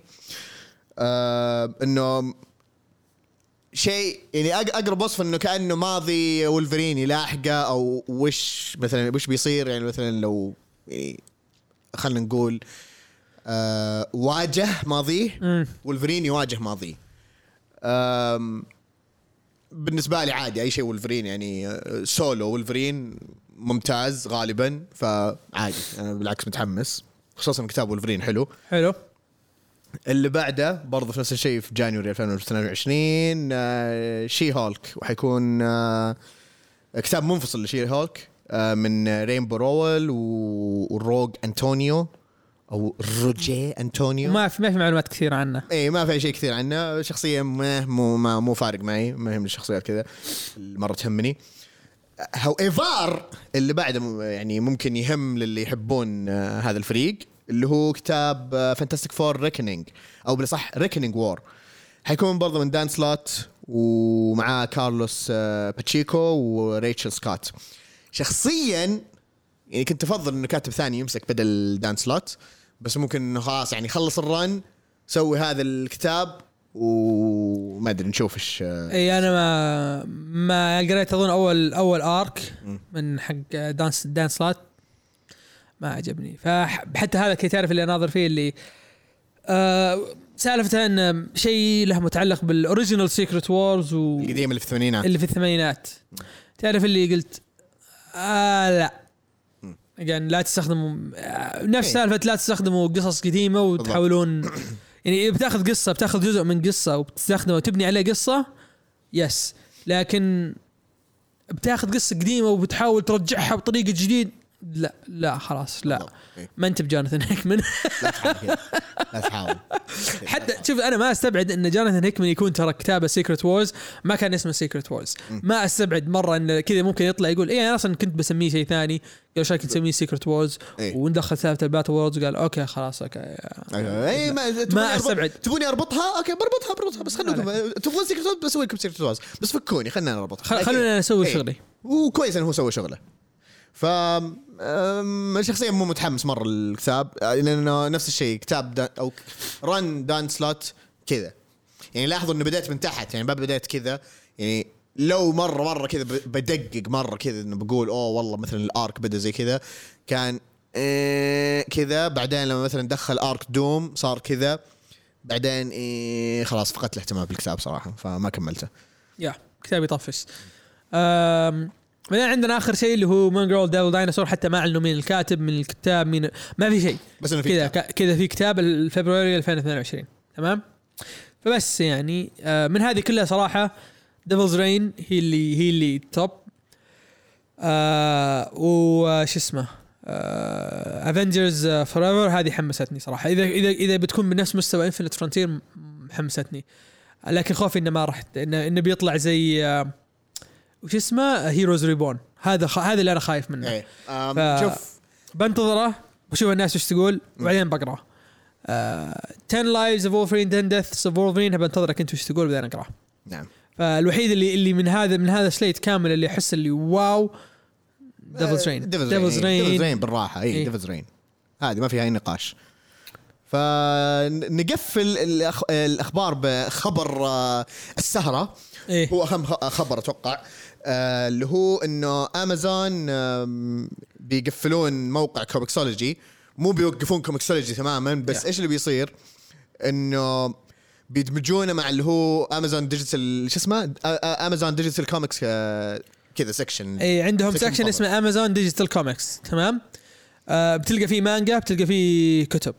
S1: آه إنه شيء يعني أقرب وصف إنه كأنه ماضي ولفريني لاحقه أو وش مثلا وش بيصير يعني مثلا لو يعني خلينا نقول آه واجه ماضيه
S2: مم.
S1: ولفرين يواجه ماضيه بالنسبة لي عادي أي شيء ولفرين يعني solo Wolverine ممتاز غالبا فعادي أنا بالعكس متحمس. خصوصا كتاب ولفرين حلو.
S2: حلو.
S1: اللي بعده برضه في نفس الشيء في January 2022 آه، She-Hulk وحيكون آه، كتاب منفصل ل She-Hulk آه، من رينبو رول وروج انطونيو أو روجيه أنطونيو.
S2: ما في ما في معلومات كثير عنه.
S1: اي ما في شيء كثير عنه. شخصية ما مو ما مو فارق معي ما يهم الشخصيات كذا. مره تهمني. however اللي بعده يعني ممكن يهم للي يحبون آه، هذا الفريق اللي هو كتاب Fantastic Four Reckoning أو بالأصح Reckoning War حيكون برضه من دان سلوت ومعاه كارلوس آه، باتشيكو وريتشل سكوت. شخصيا يعني كنت افضل إنه كاتب ثاني يمسك بدل Dan Slott بس ممكن انه خلاص يعني خلص ال run سوى هذا الكتاب وما أدري نشوف إيش
S2: إي أنا ما ما قريت أظن اول أول arc من حق دانس Dan Slott ما عجبني. فحتى هذا كي تعرف اللي اناظر فيه اللي آه سالفته إن شيء له متعلق بال original Secret Wars و
S1: القديم اللي في الثمانينات.
S2: اللي في الثمانينات. تعرف اللي قلت آه لا. يعني لا تستخدموا نفس
S1: إيه.
S2: سالفة لا تستخدموا قصص قديمة وتحاولون يعني بتاخذ قصة بتاخذ جزء من قصة وبتستخدمه وتبني عليه قصة yes لكن بتاخذ قصة قديمة وبتحاول ترجعها بطريقة جديد لا لا خلاص لا.
S1: إيه.
S2: ما انت ب Jonathan Hickman
S1: لا تحاول. لا تحاول.
S2: حتى شوف أنا ما أستبعد إن Jonathan Hickman يكون ترى كتابة Secret Wars ما كان اسمه Secret Wars ما أستبعد مرة إن كذا ممكن يطلع يقول إيه أنا أصلا كنت بسميه شيء ثاني. قال إيش رايك نسميه Secret Wars
S1: إيه.
S2: وندخل سالفه ال Battleworld وقال okay خلاص okay.
S1: أيوة. اي ما تبوني أربط-
S2: أستبعد.
S1: تبوني أربطها؟ okay بربطها بربطها. بس خلوكم. تبغون Secret Wars بسوي لكم Secret Wars بس فكوني خلينا نربطها.
S2: خلونا نسوي
S1: إيه.
S2: شغلي.
S1: وكويس إنه هو سوى شغله. ف شخصيا مو متحمس مرة للكتاب لأنه نفس الشيء كتاب دا أو run Dan Slott كذا. يعني لاحظوا إنه بديت من تحت يعني ما بديت كذا. يعني لو مرة مرة كذا بدقق مرة كذا إنه بقول أوه والله مثلا ال arc بدأ زي كذا. كان إيه كذا. بعدين لما مثلا دخل arc Doom صار كذا. بعدين إيه خلاص فقدت الاهتمام بالكتاب صراحة فما كملته.
S2: يا كتاب يطفش بعدين عندنا آخر شيء اللي هو Moon Girl Devil Dinosaur حتى ما أعلنوا مين الكاتب من الكتاب مين ما في شيء.
S1: بس إنه في
S2: كذا كذا في كتاب الفبراير 2022 تمام؟ فبس يعني آه، من هذه كلها صراحة Devil's Reign هي اللي هي اللي top آه وش اسمه؟ Avengers Forever هذه حمستني صراحة. إذا إذا إذا بتكون بنفس مستوى Infinite Frontier حمستني. لكن خوفي إنه ما راح إنه إنه بيطلع زي آه وش اسمه؟ Heroes Reborn هذا خ... هذا اللي أنا خايف منه.
S1: إيه
S2: ف-
S1: شوف.
S2: بنتظره وشوف الناس إيش تقول وبعدين بقرأه. آه 10 Lives of Wolverine 10 Deaths of Wolverine بنتظرك أنت إيش تقول بعدين أقرأه.
S1: نعم.
S2: فالوحيد اللي اللي من هذا من هذا slate كامل اللي أحس اللي واو ديفلز رين
S1: ديفلز رين ديفلز
S2: رين
S1: بالراحة. اي
S2: إيه.
S1: Devil's Reign هذه ما فيها أي نقاش. فنقفل. الأخبار بخبر آه، السهرة.
S2: إيه.
S1: هو أهم خبر أتوقع. آه، اللي هو إنه امازون بيقفلون موقع ComiXology مو بيوقفون ComiXology تماما بس
S2: Yeah.
S1: إيش اللي بيصير؟ إنه بيدمجونه مع اللي هو Amazon digital شو اسمه؟ Amazon digital comics كذا section
S2: إي عندهم
S1: section.
S2: اسمه Amazon digital comics تمام آه بتلقى فيه مانجا بتلقى فيه كتب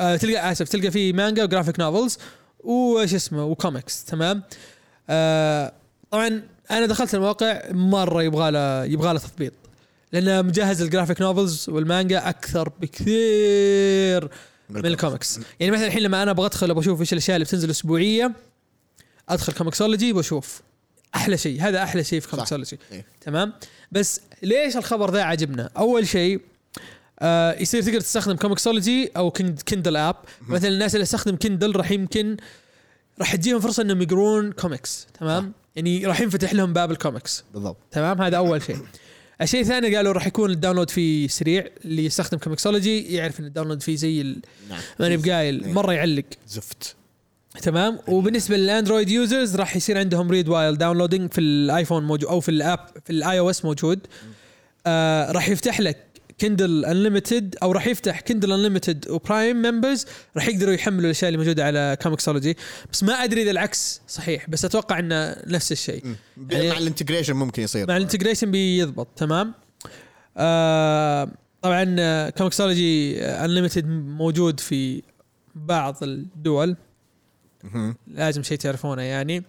S2: آه تلقى آسف تلقى فيه مانجا و graphic novels وش اسمه وكوميكس تمام آه طبعا أنا دخلت الموقع مرة يبغى له يبغى له تضبيط. لأنه مجهز ال graphic novels والمانجا أكثر بكثير من الكوميكس يعني مثلا الحين لما أنا أبغى أدخل أبغى أشوف إيش الأشياء اللي بتنزل أسبوعية أدخل ComiXology وأشوف. أحلى شيء. هذا أحلى شيء في ComiXology
S1: إيه.
S2: تمام؟ بس ليش الخبر ذا عجبنا؟ أول شيء آه يصير تقدر تستخدم ComiXology أو Kindle app مثلا الناس اللي تستخدم Kindle راح يمكن راح تجيهم فرصة إنهم يقرون كوميكس تمام؟ يعني راح ينفتح لهم باب الكوميكس
S1: بالضبط.
S2: تمام؟ هذا أول شيء. الشيء الثاني قالوا راح يكون ال download فيه سريع اللي يستخدم ComiXology يعرف إن ال download فيه زي ال-
S1: نعم.
S2: ماني بقايل مرة يعلق.
S1: زفت.
S2: تمام؟ وبالنسبة لل Android users راح يصير عندهم read while downloading في ال iPhone موجود أو في ال app في ال iOS موجود. آه راح يفتح لك Kindle Unlimited أو راح يفتح Kindle Unlimited و Prime members راح يقدروا يحملوا الأشياء اللي موجودة على ComiXology بس ما أدري إذا العكس صحيح بس أتوقع إنه نفس الشيء. يعني-
S1: مع ال integration ممكن يصير.
S2: مع ال integration بيضبط تمام؟ آه طبعا ComiXology Unlimited موجود في بعض الدول. لازم شيء تعرفونه يعني.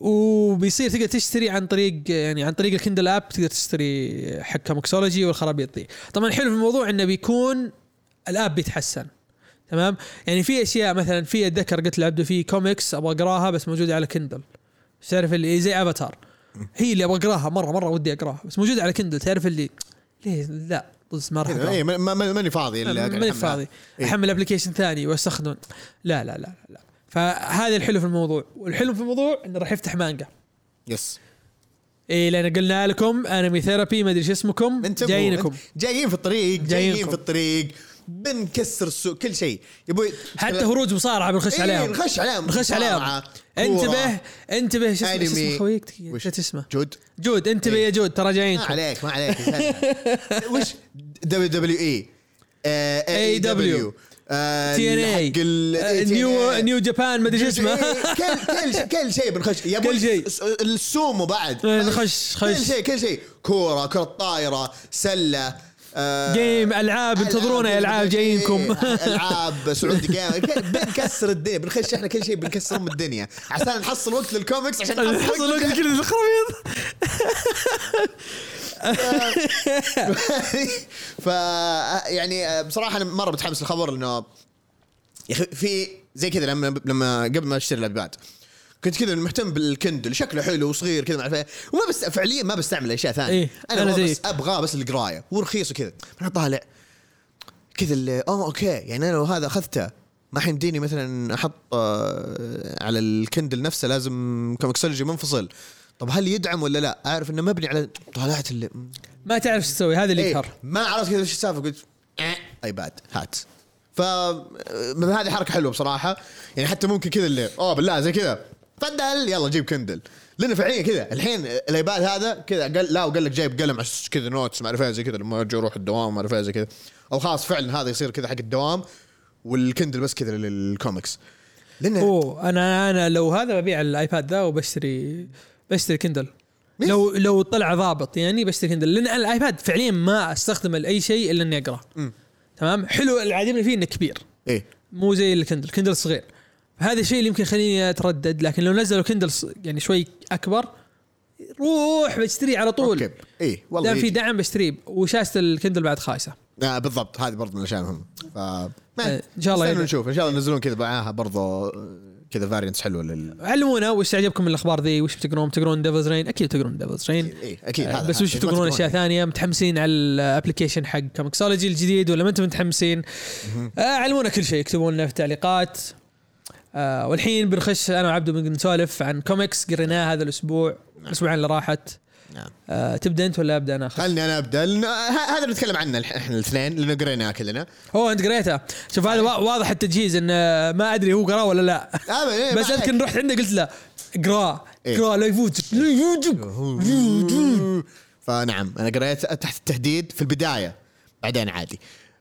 S2: وبيصير تقدر تشتري عن طريق يعني عن طريق ال Kindle app تقدر تشتري حق ComiXology والخرابيط دي. طبعا الحلو في الموضوع إنه بيكون ال app بيتحسن. تمام؟ يعني في أشياء مثلا في أتذكر قلت لعبده في كوميكس أبغى أقراها بس موجوده على Kindle. تعرف اللي زي افاتار هي اللي أبغى أقراها مرة مرة ودي أقراها بس موجوده على Kindle. تعرف اللي ليه؟ لا ما راح
S1: إيه، ما- ما- ماني فاضي
S2: ماني. فاضي.
S1: إيه.
S2: أحمل application ثاني وأستخدمه. لا لا لا لا. فهذا الحلو في الموضوع. والحلو في الموضوع إنه راح يفتح مانجا.
S1: yes
S2: اي لأن قلنا لكم Anime Therapy ما أدري شو اسمكم. جايينكم.
S1: جايين في الطريق جايين
S2: جايينكم.
S1: في الطريق بنكسر السوق كل شيء. يبوي
S2: حتى هروج مصارعة بنخش
S1: إيه،
S2: عليهم.
S1: نخش عليهم
S2: نخش عليهم. انتبه انتبه شو اسمه شو خويك؟ نسيت اسمه
S1: جود.
S2: جود انتبه
S1: إيه.
S2: يا جود ترى
S1: ما
S2: جايينكم
S1: عليك ما عليك وش؟ دبليو دبليو اي اي دبليو
S2: تي إن اي
S1: إيه،
S2: نيو نيو جابان ما أدري شو اسمه.
S1: كل كل كل شيء بنخش. يا
S2: كل شيء.
S1: الس- السومو بعد.
S2: إيه، نخش-
S1: كل
S2: خش.
S1: شيء كل شيء. كورة كرة طايرة سلة آه،
S2: game ألعاب انتظرونا يا ألعاب جايينكم.
S1: ألعاب Saudi Games بنكسر الدنيا. بنخش إحنا كل شيء بنكسر ام الدنيا. عشان نحصل وقت للكوميكس عشان
S2: حصل وقت كل الخرابيط.
S1: ف يعني بصراحة أنا مرة متحمس للخبر إنه يا أخي في زي كذا لما لما قبل ما أشتري ال iPad كنت كذا مهتم بال Kindle شكله حلو وصغير كذا ما أعرف إيه. وما بس فعليا ما بستعمل اشياء ثانية
S2: إيه، أنا,
S1: أنا بس. أبغاه بس القراية ورخيص وكذا أنا طالع كذا آه okay يعني أنا لو هذا أخذته ما حيمديني مثلا أحط آه، على ال Kindle نفسه لازم comiXology منفصل طب هل يدعم ولا لا؟ أعرف إنه مبني على طلعت اللي
S2: ما تعرف إيش تسوي هذا اللي
S1: إيه
S2: يقهر
S1: ما عرفت كذا إيش السالفة قلت "آه، iPad هات. ف هذه حركة حلوة بصراحة. يعني حتى ممكن كذا اللي أوه بالله زي كذا. تفضل يلا جيب Kindle. لأنه فعليا كذا. الحين ال iPad هذا كذا قال لا وقال لك جايب قلم عشان كذا notes ما أعرف إيه زي كذا لما أجي أروح الدوام ما أعرف إيه زي كذا. أو خلاص فعلا هذا يصير كذا حق الدوام وال Kindle بس كذا للكوميكس. لأنه
S2: أوه أنا أنا لو هذا ببيع ال iPad ذا وبشتري بشتري
S1: Kindle؟
S2: لو لو طلع ضابط يعني بشتري Kindle. لأن ال iPad فعليا ما استخدمه لأي شيء إلا إني
S1: أقرأ.
S2: تمام؟ حلو اللي عاجبني فيه إنه كبير.
S1: إيه.
S2: مو زي ال Kindle. Kindle صغير. هذا الشيء اللي يمكن يخليني أتردد لكن لو نزلوا Kindle يعني شوي أكبر روح بشتريه على طول.
S1: okay. إيه والله
S2: دام في. دعم بشتريه. وشاشة ال Kindle بعد خايسة.
S1: آه بالضبط. هذه برضه من الأشياء المهمة. ف
S2: إن شاء الله.
S1: نشوف. إن شاء الله ينزلون كذا معاها برضه كذا variants حلوة لل
S2: علمونا وش عجبكم من الأخبار ذي؟ وش بتقرون؟ تقرون Devil's Reign أكيد تقرون Devil's
S1: Reign أكيد
S2: آه،
S1: هذا
S2: بس
S1: هذا.
S2: وش
S1: ما
S2: تقرون
S1: تقرون.
S2: أشياء ثانية؟ متحمسين على ال application حق comiXology الجديد ولا ما أنتم متحمسين؟ آه علمونا كل شيء اكتبوا لنا في التعليقات. آه والحين بنخش أنا وعبدو بنسولف عن كوميكس قريناه هذا الأسبوع الأسبوعين اللي راحت.
S1: نعم.
S2: آه تبدأ أنت ولا أبدأ أنا أخذ؟
S1: خلني أنا أبدأ. هذا اللي نتكلم عنه إحنا الاثنين لأنه قريناه كلنا.
S2: هو أنت قريته. شوف هذا وا- واضح التجهيز إن آه، ما أدري هو قراه ولا لا.
S1: آه، إيه،
S2: بس أذكر رحت عنده قلت له اقراه
S1: إيه.
S2: اقراه لا يفوتك لا يفوتك.
S1: فنعم أنا قريت تحت التهديد في البداية. بعدين عادي.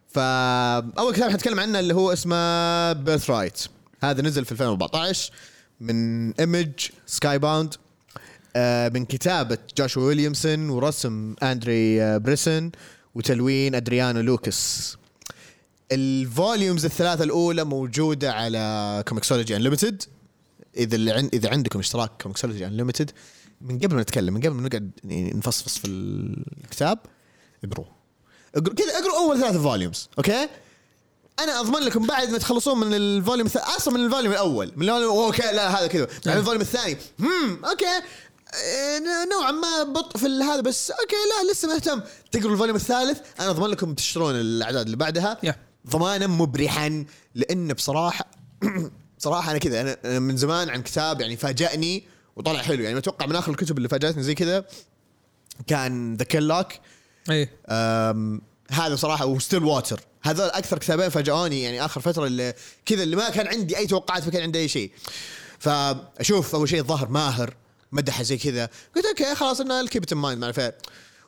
S1: فاول كتاب حنتكلم عنه اللي هو اسمه Birthright هذا نزل في 2014 من Image Skybound من كتابة جاشوا ويليامسون ورسم أندري آه، بريسن وتلوين أدريانو لوكاس ال volumes الثلاثة الأولى موجودة على comiXology Unlimited إذا اللي إذا عندكم اشتراك comiXology Unlimited من قبل ما نتكلم من قبل ما نقعد يعني نفصفص في الكتاب اقروا اقروا كذا اقروا أول ثلاثة volumes okay؟ أنا أضمن لكم بعد ما تخلصون من ال volume الث... أصلا من ال volume الأول من ال volume okay لا هذا كذا. بعدين ال volume الثاني هم okay؟ نوعا ما بطء في هذا بس okay لا لسه مهتم تقروا ال volume الثالث أنا أضمن لكم تشترون الأعداد اللي بعدها. ضمانا مبرحا لأن بصراحة بصراحة أنا كذا أنا من زمان عن كتاب يعني فاجأني وطلع حلو. يعني أتوقع من آخر الكتب اللي فاجأتني زي كذا كان The Kill
S2: Lock
S1: إيه هذا صراحة و Stillwater هذول أكثر كتابين فاجئوني يعني آخر فترة اللي كذا اللي ما كان عندي أي توقعات ما كان عندي أي شيء. فأشوف أول شيء الظاهر ماهر. مدحه زي كذا. قلت okay خلاص أنا in mind مع الفعل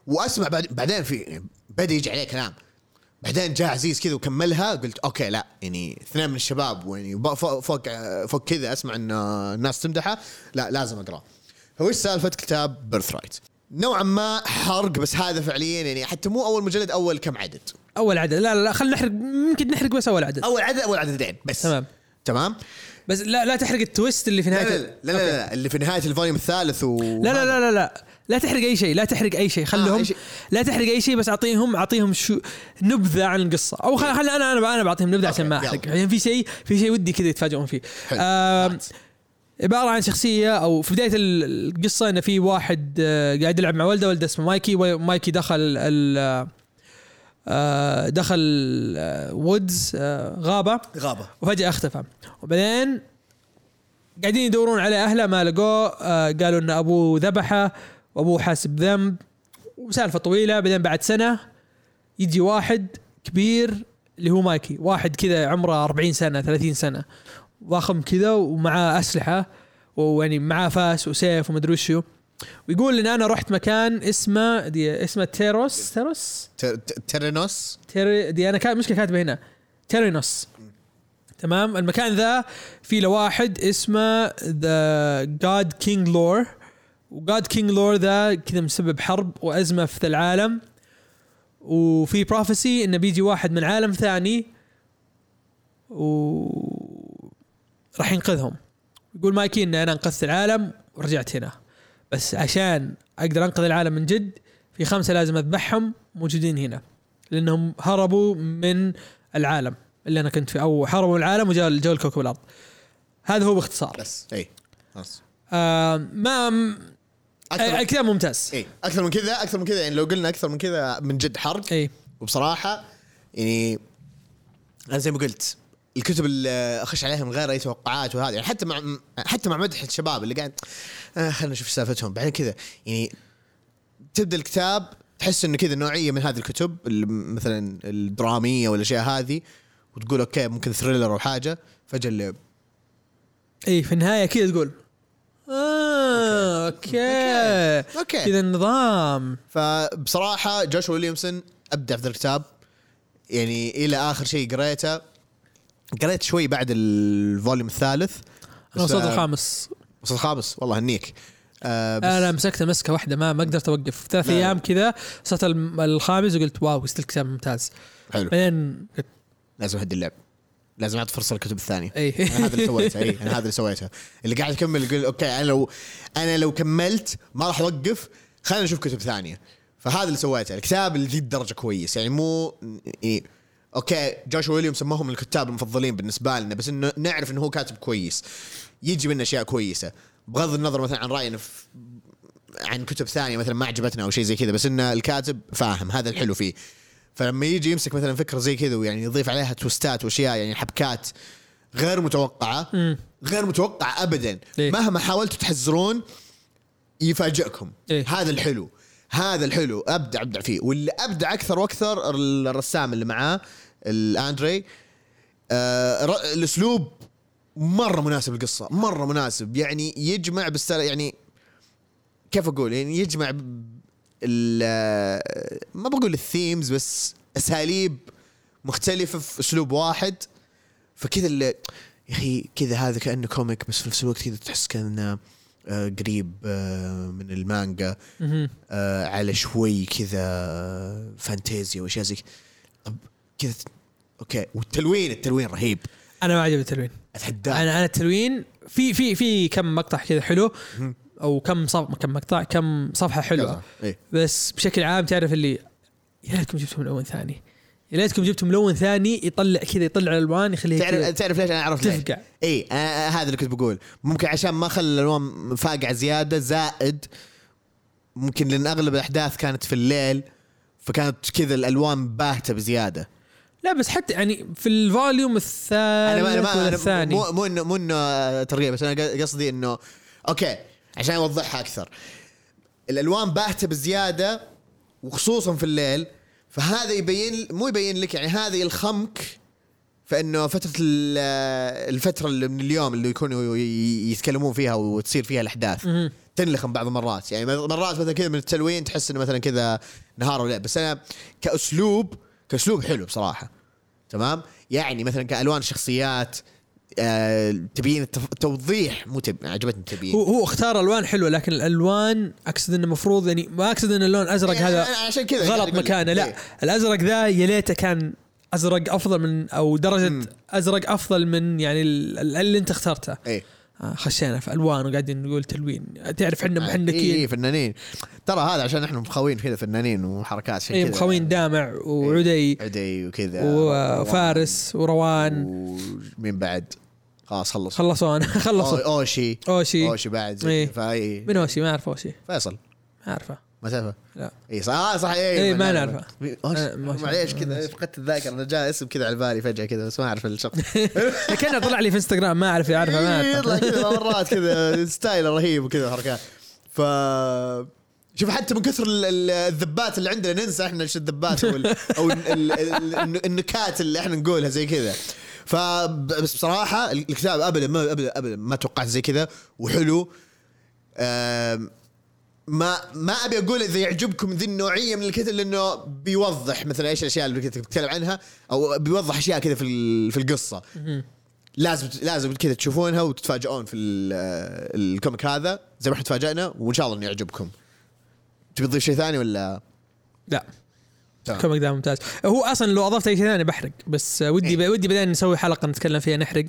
S1: وأسمع بعد بعدين في بدأ يجي عليه كلام. بعدين جاء عزيز كذا وكملها قلت okay لا يعني اثنين من الشباب فوق فوق, فوق كذا أسمع إن الناس تمدحه. لا لازم اقراه هو إيش سالفة كتاب Birthright نوعا ما حرق بس هذا فعليا يعني حتى مو أول مجلد أول كم عدد؟
S2: أول عدد. لا لا, لا خلينا نحرق ممكن نحرق بس أول عدد.
S1: أول عدد أول عددين بس.
S2: تمام.
S1: تمام؟
S2: بس لا لا تحرق ال twist اللي في نهاية
S1: لا لا, لا, لا, لا اللي في نهاية ال volume الثالث و
S2: لا لا لا لا لا. لا تحرق أي شيء لا تحرق أي شيء.
S1: آه،
S2: خلهم
S1: شيء.
S2: لا تحرق أي شيء بس اعطيهم أعطيهم شو نبذة عن القصة. أو خل خل أنا أنا أنا بعطيهم نبذة عشان ما
S1: أحرق.
S2: يعني في شيء في شيء ودي كذا يتفاجئون فيه. عبارة عن شخصية أو في بداية ال- القصة انه في واحد آه، قاعد يلعب مع ولده ولده اسمه مايكي ومايكي دخل ال آه، دخل آه، woods آه، غابة.
S1: غابة.
S2: وفجأة اختفى. وبعدين قاعدين يدورون على أهله ما لقوه. آه قالوا إن أبوه ذبحه وأبوه حاس بذنب وسالفة طويلة بعدين بعد سنة يجي واحد كبير اللي هو مايكي. واحد كذا عمره 40 سنة 30 سنة. ضخم كذا ومعاه أسلحة ويعني معاه فاس وسيف ومدري وشو. ويقول ان أنا رحت مكان اسمه دي اسمه تيروس. تيروس؟
S1: Terrenos؟
S2: تيري دي أنا كان مشكله كاتبة هنا. Terrenos. تمام؟ المكان ذا في له واحد اسمه ذا God King Lore و God King Lore ذا كذا مسبب حرب وأزمة في العالم. وفي prophecy إنه بيجي واحد من عالم ثاني. و راح ينقذهم. يقول مايكي إن أنا أنقذت العالم ورجعت هنا. بس عشان أقدر أنقذ العالم من جد في خمسة لازم أذبحهم موجودين هنا لأنهم هربوا من العالم اللي أنا كنت فيه أو هربوا من العالم وجاء جو الكوكب الأرض. هذا هو باختصار.
S1: بس اي خلاص.
S2: آه ما
S1: أكثر
S2: الكتاب ممتاز.
S1: اي أكثر من كذا أكثر من كذا يعني لو قلنا أكثر من كذا من جد حرق.
S2: اي
S1: وبصراحة يعني أنا زي ما قلت الكتب اللي أخش عليها من غير أي توقعات وهذا يعني حتى مع حتى مع مدح الشباب اللي قاعد آه خلينا نشوف سالفتهم. بعدين كذا يعني تبدأ الكتاب تحس إنه كذا نوعية من هذه الكتب مثلا الدرامية والأشياء هذه وتقول okay ممكن thriller أو حاجة فجأة اللي
S2: إي في النهاية كذا تقول آه okay.
S1: okay.
S2: كذا النظام.
S1: فبصراحة جوش ويليامسون أبدع في الكتاب. يعني إلى آخر شيء قريته قريت شوي بعد ال volume
S2: الثالث
S1: أنا
S2: وصلت الخامس.
S1: وصلت الخامس؟ والله هنيك. آه بس
S2: أنا مسكته مسكة واحدة ما ما قدرت أوقف. ثلاث
S1: لا.
S2: أيام كذا وصلت الخامس وقلت wow still كتاب ممتاز.
S1: حلو.
S2: بعدين
S1: لازم أهدي اللعب. لازم أعطي فرصة للكتب الثانية.
S2: اي
S1: هذا اللي سويته اي أنا هذا اللي سويته. اللي قاعد اكمل يقول okay أنا لو أنا لو كملت ما راح أوقف خلينا نشوف كتب ثانية. فهذا اللي سويته. الكتاب اللي ذي الدرجة كويس. يعني مو يعني أوكي جوش ويليامز ما هو من الكتاب المفضلين بالنسبة لنا بس إنه نعرف إنه هو كاتب كويس يجي منه أشياء كويسة بغض النظر مثلا عن راينا في عن كتب ثانية مثلا ما عجبتنا أو شيء زي كذا بس ان الكاتب فاهم هذا الحلو فيه فلما يجي يمسك مثلا فكرة زي كذا ويعني يضيف عليها توستات وأشياء يعني حبكات غير
S2: متوقعة.
S1: غير متوقعة ابدا
S2: إيه.
S1: مهما حاولتوا تحزرون يفاجئكم
S2: إيه.
S1: هذا الحلو هذا الحلو أبدع أبدع فيه. واللي أبدع أكثر وأكثر الرسام اللي معاه الأندري آه الأسلوب مرة مناسب القصة مرة مناسب. يعني يجمع بس يعني كيف أقول؟ يعني يجمع ما بقول ال themes بس أساليب مختلفة في أسلوب واحد. فكذا يا أخي كذا هذا كأنه comic بس في نفس الوقت كذا تحس كأنه قريب آه، من المانجا. آه، على شوي كذا آه، فانتازيا وأشياء زي كذا. طب كذا okay. والتلوين التلوين رهيب.
S2: أنا ما عجبني التلوين.
S1: أتحداك.
S2: أنا أنا التلوين في في في كم مقطع كذا حلو أو كم صف كم مقطع كم صفحة حلوة.
S1: إيه.
S2: بس بشكل عام تعرف اللي يا ليتكم جبتوا ملون ثاني. يا ليتكم جبتوا ملون ثاني يطلع كذا يطلع الألوان يخليها
S1: تعرف
S2: كذا.
S1: تعرف ليش أنا ليش؟
S2: تفقع.
S1: إي آه آه، هذا اللي كنت بقول. ممكن عشان ما خلى الألوان فاقعة زيادة زائد ممكن لأن أغلب الأحداث كانت في الليل فكانت كذا الألوان باهتة بزيادة.
S2: لا بس حتى يعني في ال volume الثالث
S1: أنا ما أنا ما أنا
S2: الثاني.
S1: مو مو انه مو إنه ترغيب بس أنا قصدي انه okay عشان أوضحها أكثر. الألوان باهتة بزيادة وخصوصا في الليل فهذا يبين مو يبين لك يعني هذا يلخمك فإنه فترة ال- الفترة اللي من اليوم اللي يكونوا يتكلمون فيها وتصير فيها
S2: الأحداث.
S1: تنلخم بعض المرات. يعني مرات مثلا كذا من التلوين تحس إنه مثلا كذا نهار وليل بس أنا كاسلوب كأسلوب حلو بصراحة. تمام؟ يعني مثلا كألوان شخصيات آه تبين التوضيح مو تب... عجبتني التبيين
S2: هو هو اختار ألوان حلوة لكن الألوان أقصد إنه المفروض يعني ما أقصد إن اللون الازرق
S1: يعني
S2: هذا
S1: عشان كذا
S2: غلط. مكانه لا.
S1: إيه.
S2: الأزرق ذا يا ليته كان أزرق أفضل من أو درجة
S1: مم.
S2: أزرق أفضل من يعني ال- ال- اللي أنت اخترته.
S1: إيه.
S2: آه، خشينا في ألوان وقاعدين نقول تلوين. تعرف إحنا
S1: اي
S2: محنكين.
S1: إيه فنانين. ترى هذا عشان إحنا مخوين كذا فنانين وحركات عشان
S2: اي
S1: كذا.
S2: مخوين دامع وعدي
S1: عدي وكذا
S2: وفارس وروان.
S1: ومين بعد؟ خلاص خلص
S2: خلصونا.
S1: أو-
S2: خلصوا
S1: أوشي.
S2: أوشي.
S1: أوشي بعد زي
S2: إيه.
S1: فاي
S2: من أوشي؟ ما أعرف أوشي.
S1: فيصل.
S2: ما أعرفه.
S1: ما تعرفه؟
S2: لا.
S1: اي صح. آه صح. اي
S2: إيه، ما نعرفه.
S1: معليش. كذا فقدت الذاكرة. أنا جاء اسم كذا على بالي فجأة كذا بس ما أعرف الشخص.
S2: كأنه طلع لي في إنستغرام ما أعرف يعرفه ما
S1: إيه، يطلع
S2: اعرفه
S1: كذا مرات كذا style رهيب وكذا حركات. ف شوف حتى من كثر ال- ال- الذبات اللي عندنا ننسى إحنا إيش الذبات أو ال- أو ال- ال- ال- النكات اللي إحنا نقولها زي كذا. فبس بصراحة الكتاب ابدا ما ابدا ابدا ما توقعت زي كذا وحلو. ما ما أبي أقول إذا يعجبكم ذي النوعية من الكتب لأنه بيوضح مثلا إيش الأشياء اللي كنت بتكلم عنها أو بيوضح أشياء كذا في في القصة. لازم لازم كذا تشوفونها وتتفاجئون في ال- ال comic هذا. زي ما إحنا تفاجئنا وإن شاء الله إنه يعجبكم. تبي تضيف شيء ثاني ولا؟
S2: لا.
S1: تمام.
S2: comic ده ممتاز. هو أصلا لو أضفت أي شيء ثاني بحرق بس ودي
S1: إيه.
S2: ودي بعدين نسوي حلقة نتكلم فيها نحرق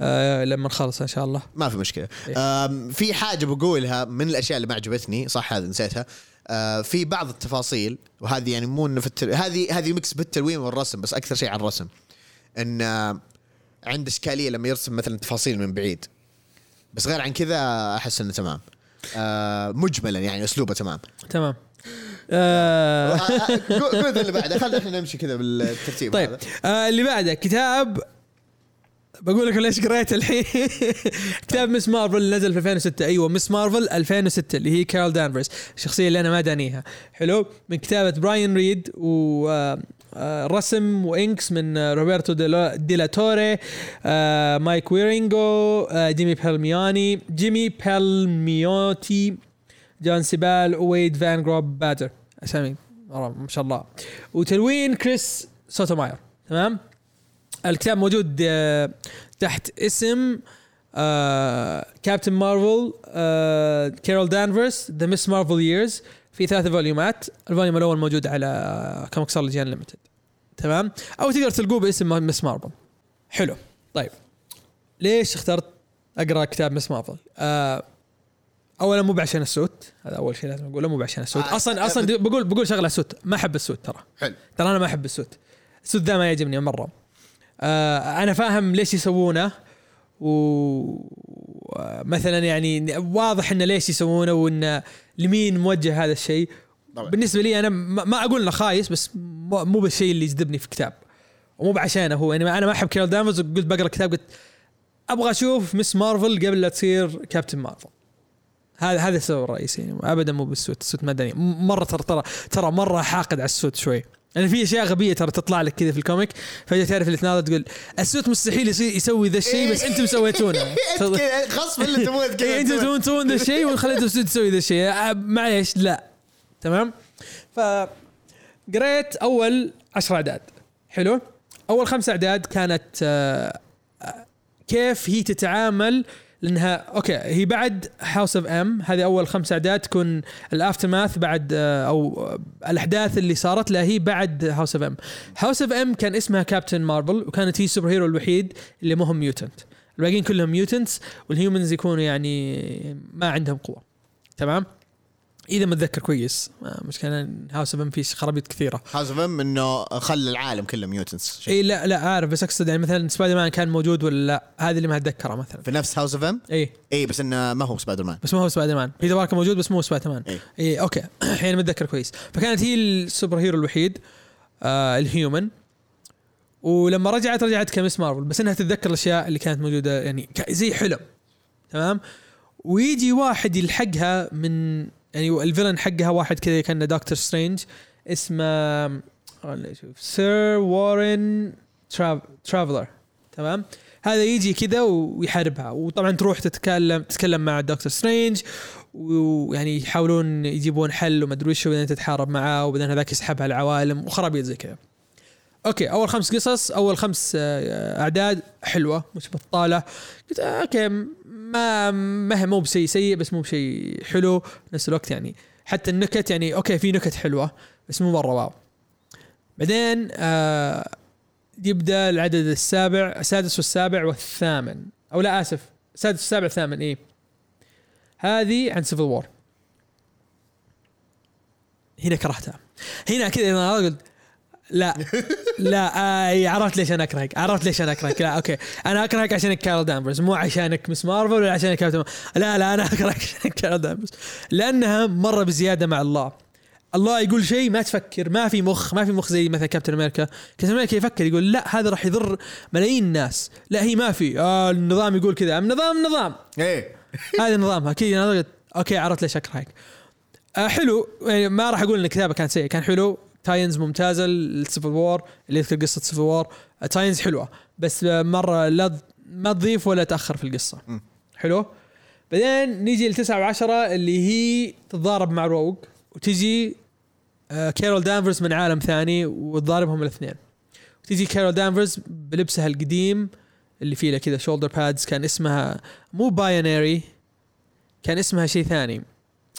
S2: آه لما نخلص إن شاء الله.
S1: ما في مشكلة.
S2: إيه.
S1: آم، في حاجة بقولها من الأشياء اللي ما عجبتني صح هذا نسيتها. آه، في بعض التفاصيل وهذه يعني مو إنه في التل... هذه هذه ميكس بالتلوين والرسم بس أكثر شيء على الرسم. إن آه، عنده إشكالية لما يرسم مثلا تفاصيل من بعيد. بس غير عن كذا أحس إنه تمام. آه، مجملا يعني أسلوبه تمام.
S2: تمام. آه.
S1: آه، آه، قول اللي بعده. خلينا إحنا نمشي كذا بالترتيب
S2: طيب. آه اللي بعده كتاب بقول لكم ليش قريت الحين. كتاب مس مارفل اللي نزل في 2006 أيوه مس مارفل 2006 اللي هي كارول دانفرز الشخصيه اللي أنا ما دانيها. حلو؟ من كتابة براين ريد و آه، رسم و inks من روبرتو ديلا- توري آه، مايك ويرينجو آه، جيمي بالمياني جيمي بالميوتي جون سيبال وويد فان جروبادجر. أسامي. ما شاء الله. وتلوين كريس سوتوماير. تمام؟ الكتاب موجود آه، تحت اسم كابتن مارفل كارول دانفرس the Ms. Marvel years في ثلاثة volume ات. ال volume الأول موجود على Comixology Unlimited تمام؟ أو تقدر تلقوه باسم مس مارفل حلو. طيب. ليش اخترت أقرأ كتاب مس مارفل آه اولا مو بعشان ال suit هذا أول شيء لازم أقوله مو بعشان
S1: ال
S2: suit
S1: آه،
S2: أصلا أصلا دي- بقول بقول شغلة ال suit ما أحب ال suit ترى.
S1: حلو.
S2: ترى أنا ما أحب ال suit ال suit ذا ما يعجبني مرة. آه أنا فاهم ليش يسوونه ومثلا يعني واضح إنه ليش يسوونه وانه لمين موجه هذا الشيء.
S1: طبعا.
S2: بالنسبة لي أنا ما أقول إنه خايس بس مو بالشيء اللي يجذبني في كتاب ومو بعشانه هو. يعني أنا ما أحب كارول دانفرز وقلت بقرأ كتاب قلت أبغى أشوف مس مارفل قبل لا تصير كابتن مارفل هذا هذا السبب الرئيسي. يعني ابدا مو بال suit. ال suit مدني مرة ترى ترى ترى مرة حاقد على ال suit شوي. يعني في أشياء غبية ترى تطلع لك كذا في ال comic. فجأة تعرف اللي تناظر تقول ال suit مستحيل يسوي ذا الشيء بس أنتم سويتونه.
S1: غصب اللي تبغى
S2: إيه،
S1: كذا
S2: أنتم تبون تسوون ذا الشيء وخليتوا ال suit تسوي ذا الشيء. آه، معليش لا. تمام؟ ف قريت أول عشر أعداد. حلو؟ أول خمس أعداد كانت آه، آه، كيف هي تتعامل لأنها okay هي بعد House of M هذه أول خمس أعداد تكون ال aftermath بعد آه، أو آه، الأحداث اللي صارت لها هي بعد House of M House of M كان اسمها Captain Marvel وكانت هي ال superhero الوحيد اللي مو هم mutant. الباقيين كلهم mutants وال humans يكونوا يعني ما عندهم قوة. تمام؟ إذا متذكر كويس. آه، مشكله House of M فيه خرابيط كثيرة.
S1: House of M إنه خلى العالم كله mutants
S2: إي لا لا عارف بس أقصد يعني مثلا سبايدر مان كان موجود ولا لا؟ هذه اللي ما أتذكرها مثلا.
S1: في نفس House of M
S2: إي.
S1: إي بس إنه ما هو سبايدر مان
S2: بس ما هو Spider-Man Peter Parker موجود بس مو سبايدر مان
S1: إي.
S2: إي okay. الحين متذكر كويس. فكانت هي ال superhero الوحيد آه ال human ولما رجعت رجعت ك Ms. Marvel بس إنها تتذكر الأشياء اللي كانت موجودة يعني زي حلم. تمام؟ ويجي واحد يلحقها من يعني ال villain حقها واحد كذا كان Doctor Strange اسمه Sir Warren Traveler تمام؟ هذا يجي كذا ويحاربها. وطبعا تروح تتكلم تتكلم مع Doctor Strange ويعني يحاولون يجيبون حل وما أدري وش وبعدين تتحارب معاه وبعدين هذاك يسحبها العوالم وخرابيط زي كذا. okay أول خمس قصص أول خمس آه، أعداد حلوة مش بطالة. قلت آه، okay ما ما هي مو بشيء سيء بس مو بشيء حلو نفس الوقت يعني. حتى النكت يعني okay في نكت حلوة بس مو مرة wow. بعدين آه يبدأ العدد السابع السادس والسابع والثامن. أو لا آسف السادس والسابع والثامن إيه. هذه عن Civil War هنا كرهتها. هنا كذا أنا قلت لا. لا آه عرفت ليش أنا أكرهك. عرفت ليش أنا أكرهك. لا okay. أنا أكرهك عشانك Carol Danvers مو عشانك Ms. Marvel ولا عشانك كابتن لا لا أنا أكرهك عشانك Carol Danvers. لأنها مرة بزيادة مع الله. الله يقول شيء ما تفكر ما في مخ ما في مخ زي مثلا Captain America. Captain America يفكر يقول لا هذا راح يضر ملايين الناس. لا هي ما في. آه النظام يقول كذا. النظام نظام
S1: إيه.
S2: هذا نظامها كذا okay عرفت ليش أكرهك. آه حلو. يعني ما راح أقول إن الكتابة كانت سيئة. كان حلو. tie-ins ممتازة ال Civil War اللي يذكر قصة Civil War. tie-ins حلوة بس آه، مرة لا ما تضيف ولا تأخر في القصة.
S1: م.
S2: حلو؟ بعدين نيجي لتسعة وعشرة اللي هي تتضارب مع Rogue وتجي آه، Carol Danvers من عالم ثاني وتضاربهم الاثنين. وتجي Carol Danvers بلبسها القديم اللي فيه له كذا shoulder pads كان اسمها مو Binary كان اسمها شيء ثاني.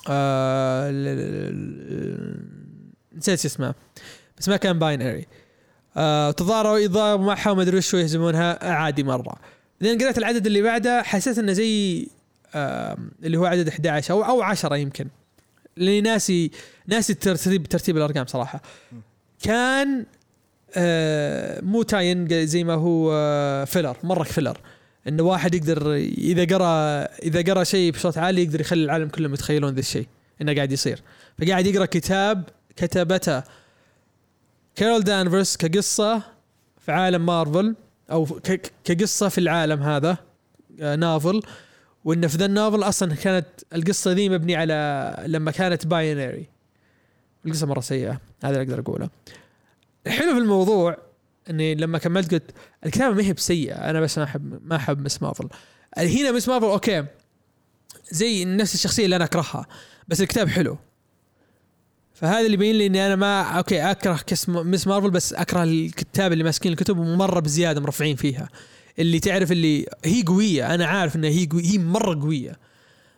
S2: آه نسيت شو اسمها بس ما كان Binary آه تضاربوا يضاربوا معها وما أدري وش يهزمونها آه، عادي مرة. بعدين قريت العدد اللي بعده حسيت إنه زي آه اللي هو عدد 11 أو أو 10 يمكن. لأني ناسي ناسي ترتيب ترتيب الأرقام صراحة. كان آه مو tie-in زي ما هو آه filler مرة filler إنه واحد يقدر إذا قرأ إذا قرأ شيء بصوت عالي يقدر يخلي العالم كلهم يتخيلون ذا الشيء. إنه قاعد يصير. فقاعد يقرأ كتاب كتبته Carol Danvers كقصة في عالم مارفل أو ك- كقصة في العالم هذا آه، novel وانه في ذا ال novel أصلا كانت القصة ذي مبنية على لما كانت Binary القصة مرة سيئة هذا اللي أقدر أقوله. الحلو في الموضوع إني لما كملت قلت الكتابة ما هي بسيئة أنا بس ما احب ما أحب Ms. Marvel هنا Ms. Marvel okay زي نفس الشخصية اللي أنا أكرهها بس الكتاب حلو. فهذا اللي يبين لي إني أنا ما okay أكره Ms. Marvel بس أكره الكتّاب اللي ماسكين الكتب مره بزيادة مرفعين فيها. اللي تعرف اللي هي قوية أنا عارف إنها هي قوية هي مرة قوية.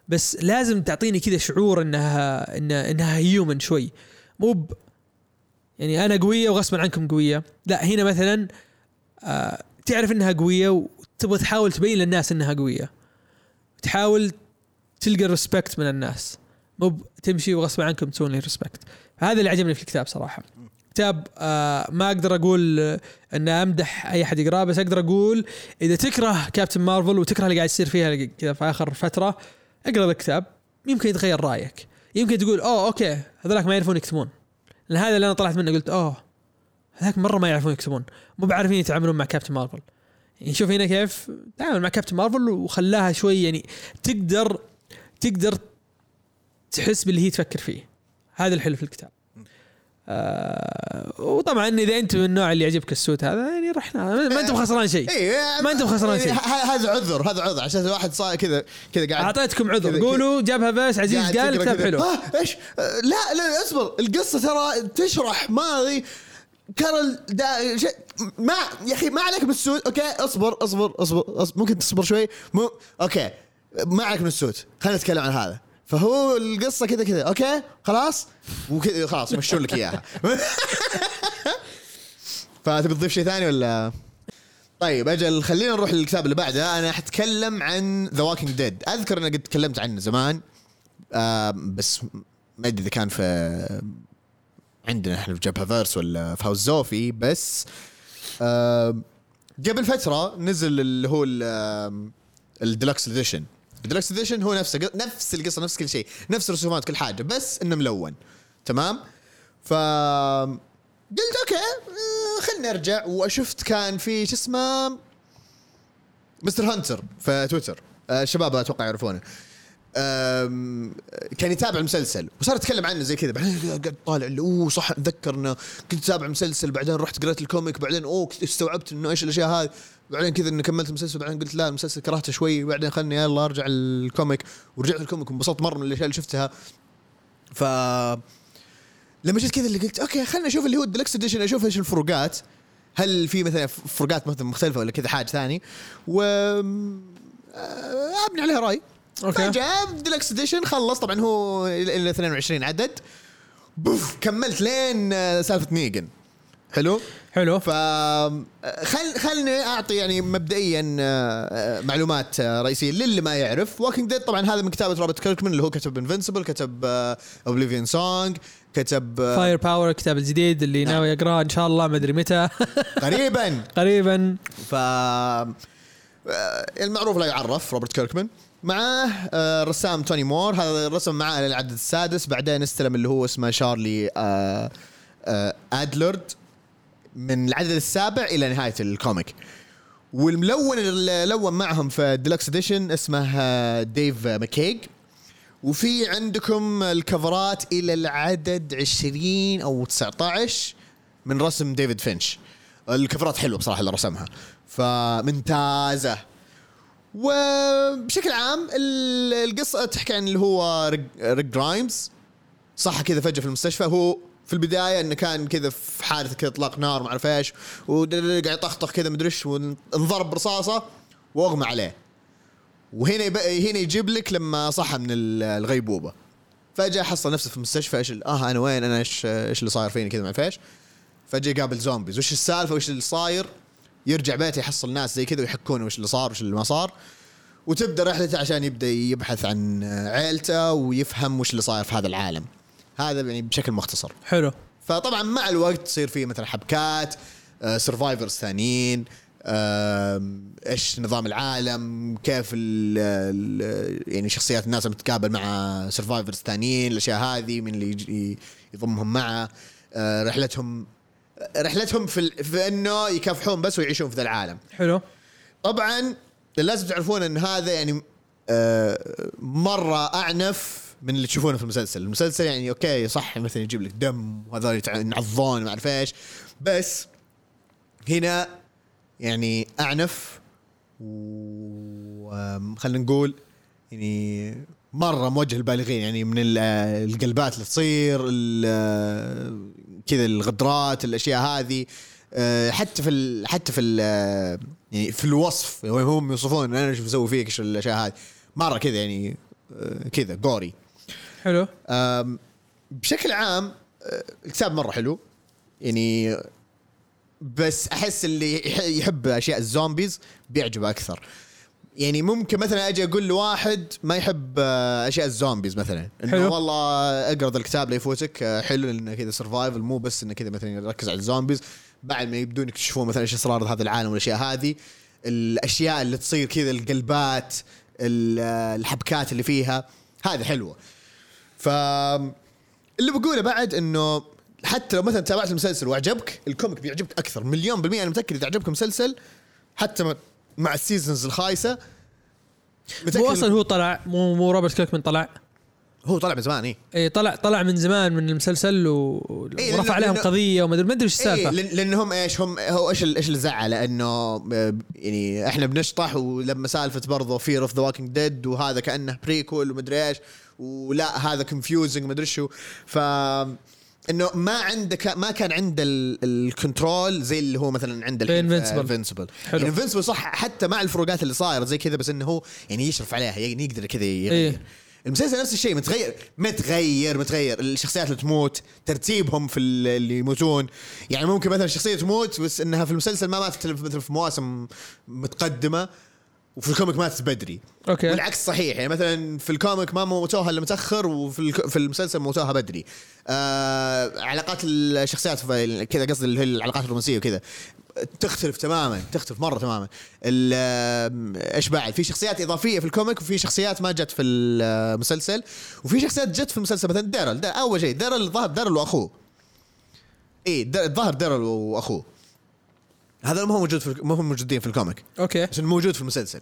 S2: بس لازم تعطيني كذا شعور انها انها, إنها human شوي. مو ب يعني أنا قوية وغصبا عنكم قوية. لا هنا مثلا آه تعرف إنها قوية وتبغى تحاول تبين للناس إنها قوية. تحاول تلقى respect من الناس. مو تمشي وغصبا عنكم تسوون لي respect هذا اللي عجبني في الكتاب صراحة. كتاب آه ما أقدر أقول آه، ان أمدح أي أحد يقراه بس أقدر أقول إذا تكره Captain Marvel وتكره اللي قاعد يصير فيها كذا في آخر فترة اقرأ الكتاب. يمكن يتغير رأيك. يمكن تقول أوه okay هذولاك ما يعرفون يكتبون. لأن هذا اللي أنا طلعت منه قلت أوه هذاك مرة ما يعرفون يكتبون. مو بعارفين يتعاملون مع كابتن مارفل يعني شوف هنا كيف تعامل مع كابتن مارفل وخلاها شوي يعني تقدر تقدر تحس باللي هي تفكر فيه. هذا الحلو في الكتاب. آه وطبعا إذا أنت من النوع اللي يعجبك السوت هذا يعني رحنا. ما أنتم خسران شيء.
S1: إيه
S2: ما أنتم خسران شيء.
S1: ه- ه- هذا عذر هذا عذر. عشان واحد صار كذا كذا قاعد
S2: أعطيتكم عذر. قولوا جابها بس عزيز قال كتاب. حلو.
S1: آه إيش؟ آه، لا لا اصبر. القصة ترى تشرح ماضي كارل دا شيء ما يا أخي ما عليك بالسود أوكي اصبر اصبر اصبر, أصبر. ممكن تصبر شوي. مو أوكي ما عليك من السوت. خلينا نتكلم عن هذا. فهو القصة كذا كذا. أوكي؟ خلاص؟ وكذا خلاص مشون لك إياها. فتبي تضيف شيء ثاني ولا؟ طيب أجل خلينا نروح للكتاب اللي بعده. أنا حتكلم عن ذا واكينج ديد أذكر إني قد تكلمت عنه زمان آه بس ما أدري إذا كان في عندنا إحنا في جبهه فيرس ولا في هاوس زوفي بس آه قبل فترة نزل اللي هو الديلكس اديشن الديلكس اديشن هو نفسه نفس القصة نفس كل شيء نفس الرسومات كل حاجة بس إنه ملون. تمام؟ ف قلت أوكي آه، خلني ارجع وشفت كان في شو اسمه مستر هانتر في تويتر. آه، الشباب أتوقع يعرفونه. كان يتابع المسلسل وصار يتكلم عنه زي كذا. بعدين قاعد طالع اللي أوه صح اتذكر انه كنت أتابع مسلسل بعدين رحت قريت الـ comic بعدين أوه استوعبت إنه إيش الأشياء هذه. بعدين كذا انه كملت المسلسل بعدين قلت لا المسلسل كرهته شوي بعدين خلني يلا أرجع الـ comic. ورجعت الـ comic وانبسطت مرة من الأشياء اللي شفتها. ف لما جيت كذا اللي قلت okay خلينا نشوف اللي هو ال deluxe edition أشوف إيش الفروقات. هل في مثلا فروقات مثلا مختلفة ولا كذا حاجة ثاني و آه، أبني عليها رأي.
S2: okay.
S1: فجاء deluxe edition خلص. طبعا هو إلى 22 عدد. بوف كملت لين آه، سالفة Negan حلو؟
S2: حلو.
S1: ف خل خلني أعطي يعني مبدئيا آه، آه، معلومات آه، رئيسية للي ما يعرف. Walking Dead طبعا هذا من كتابة Robert Kirkman اللي هو كتب Invincible كتب Oblivion Song كتب
S2: فاير باور الكتاب الجديد اللي
S1: نعم.
S2: ناوي يقراه إن شاء الله ما أدري متى.
S1: قريبا.
S2: قريبا.
S1: ف المعروف لا يعرف Robert Kirkman. معاه الرسام Tony Moore. هذا رسم معاه للعدد السادس. بعدين استلم اللي هو اسمه Charlie Adlard. من العدد السابع إلى نهاية ال comic. والملون اللي لون معهم في ال deluxe edition اسمه Dave McCaig وفي عندكم ال covers إلى العدد 20 أو 19 من رسم David Finch ال covers حلوة بصراحة اللي رسمها. فممتازة. وبشكل عام ال- القصة تحكي عن اللي هو Rick Grimes صح كذا فجأة في المستشفى هو في البداية إنه كان كذا في حاله كذا إطلاق نار ما أعرف إيش وقاعد يطخطخ كذا مدري إيش وانضرب برصاصة وأغمى عليه. وهنا يب... هنا يجيب لك لما صحى من ال- الغيبوبة. فجأة حصل نفسه في المستشفى إيش آه أنا وين؟ أنا إيش إيش اللي صاير فيني كذا ما أعرف إيش. فجأة يقابل zombies. وش السالفة؟ وش اللي صاير؟ يرجع بيته يحصل ناس زي كذا ويحكونه وش اللي صار وش اللي ما صار. وتبدأ رحلته عشان يبدأ يبحث عن عيلته ويفهم وش اللي صاير في هذا العالم. هذا يعني بشكل مختصر.
S2: حلو.
S1: فطبعا مع الوقت تصير في مثلا حبكات survivors ثانيين آم، إيش نظام العالم كيف ال ال يعني شخصيات الناس لما تتقابل مع survivors ثانيين الأشياء هذه من اللي يضمهم معه. آه، رحلتهم رحلتهم في, في إنه يكافحون بس ويعيشون في ذا العالم.
S2: حلو.
S1: طبعا لازم تعرفون إن هذا يعني آه، مرة أعنف من اللي تشوفونه في المسلسل، المسلسل يعني أوكي صح مثلا يجيب لك دم وهذول ينعضون ما أعرف إيش. بس هنا يعني أعنف وخلينا نقول يعني مرة موجه للبالغين. يعني من ال- القلبات اللي تصير كذا الغدرات الأشياء هذه. آه، حتى في حتى في ال يعني في الوصف وين هم يوصفون أنا إيش بسوي فيك إيش الأشياء هذه. مرة كذا يعني آه، كذا جوري
S2: حلو.
S1: بشكل عام أه، الكتاب مرة حلو. يعني بس أحس اللي يح- يحب أشياء الزومبيز بيعجبه أكثر. يعني ممكن مثلا أجي أقول لواحد ما يحب أه، أشياء ال zombies مثلا. إنه
S2: حلو. والله
S1: اقرا ذا الكتاب لا يفوتك أه، حلو لأنه كذا survival مو بس إنه كذا مثلا يركز على ال zombies. بعد ما يبدون يكتشفون مثلا إيش اسرار هذا العالم والأشياء هذه الأشياء اللي تصير كذا القلبات ال- الحبكات اللي فيها هذه حلوة. ف اللي بقوله بعد إنه حتى لو مثلا تابعت المسلسل وعجبك ال comic بيعجبك أكثر مليون بالمية أنا متأكد إذا عجبك مسلسل حتى مع- ال seasons الخايسة
S2: هو أصلا هو طلع مو مو Robert Kirkman طلع؟
S1: هو طلع من زمان إيه.
S2: اي طلع طلع من زمان من المسلسل و...
S1: إيه،
S2: ورفع عليهم قضية وما أدري ما أدري إيش
S1: إيه
S2: السالفة.
S1: لأن- لأنهم إيش هم هو إيش إيش اللي زعله انه يعني إحنا بنشطح ولما سالفة برضه Fear of the Walking Dead وهذا كأنه prequel ومدري إيش ولا هذا confusing مدري شو ف إنه ما عندك ما كان عنده ال- ال control زي اللي هو مثلا عند
S2: في Invincible.
S1: Invincible
S2: حلو.
S1: يعني Invincible صح حتى مع الفروقات اللي صايرة زي كذا بس إنه هو يعني يشرف عليها يعني يقدر كذا يغير
S2: إيه.
S1: المسلسل نفس الشيء متغير متغير متغير الشخصيات اللي تموت ترتيبهم في ال- اللي يموتون يعني ممكن مثلا شخصية تموت بس إنها في المسلسل ما ماتت مثلا في مواسم متقدمة وفي ال comic ماتت بدري.
S2: okay.
S1: والعكس صحيح يعني مثلا في ال comic ما موتوها إلا متأخر وفي في المسلسل موتوها بدري. آه علاقات الشخصيات كذا قصدي اللي هي العلاقات الرومانسية وكذا تختلف تماما تختلف مرة تماما. إيش بعد؟ في شخصيات إضافية في ال comic وفي شخصيات ما جت في المسلسل وفي شخصيات جت في المسلسل. مثلا Daryl أول شيء Daryl ظهر Daryl وأخوه. اي الظاهر Daryl وأخوه. هذا ما هو موجود في ما هم موجودين في ال
S2: comic. okay.
S1: عشان موجود في المسلسل.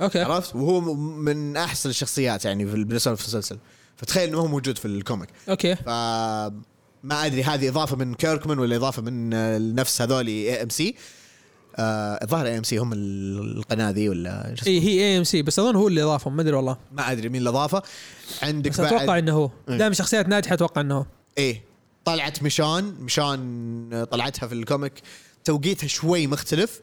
S2: okay.
S1: عرفت؟ وهو من أحسن الشخصيات يعني في بالنسبة في المسلسل. فتخيل إنه هو موجود في ال
S2: comic. okay.
S1: ف ما أدري هذه إضافة من Kirkman ولا إضافة من نفس هذول اي ام سي الظاهر اي ام سي هم ال- القناة ذي ولا؟
S2: اي هي AMC بس أظن هو اللي اضافهم ما أدري والله.
S1: ما أدري مين الاضافه عندك
S2: بس أتوقع
S1: بعد
S2: إنه هو.
S1: إيه.
S2: دائما شخصيات ناجحة أتوقع إنه هو.
S1: إيه. طلعت Michonne آه، طلعتها في ال comic. توقيتها شوي مختلف.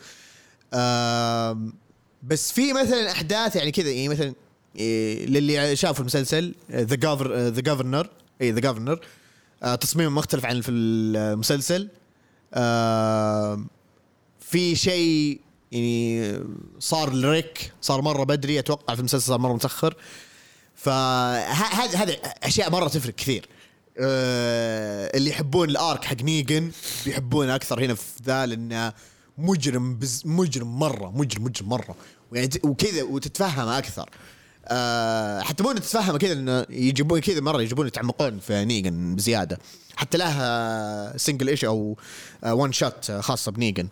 S1: بس في مثلا أحداث يعني كذا يعني مثلا إيه للي شافوا المسلسل The Gover The Governor اي The Governor تصميمه مختلف عن في المسلسل. في شيء يعني صار ل Rick صار مرة بدري أتوقع في المسلسل صار مرة متأخر. فهذه هذه أشياء مرة تفرق كثير. آه اللي يحبون ال arc حق Negan بيحبونه أكثر هنا في ذا لأنه مجرم بز مجرم مرة مجرم مجرم مرة. يعني ت- وكذا وتتفهمه أكثر. آه حتى مو إنه تتفهمه كذا إنه يجيبون كذا مرة يجيبون يتعمقون في Negan بزيادة. حتى له single إيش أو one shot خاصة ب Negan.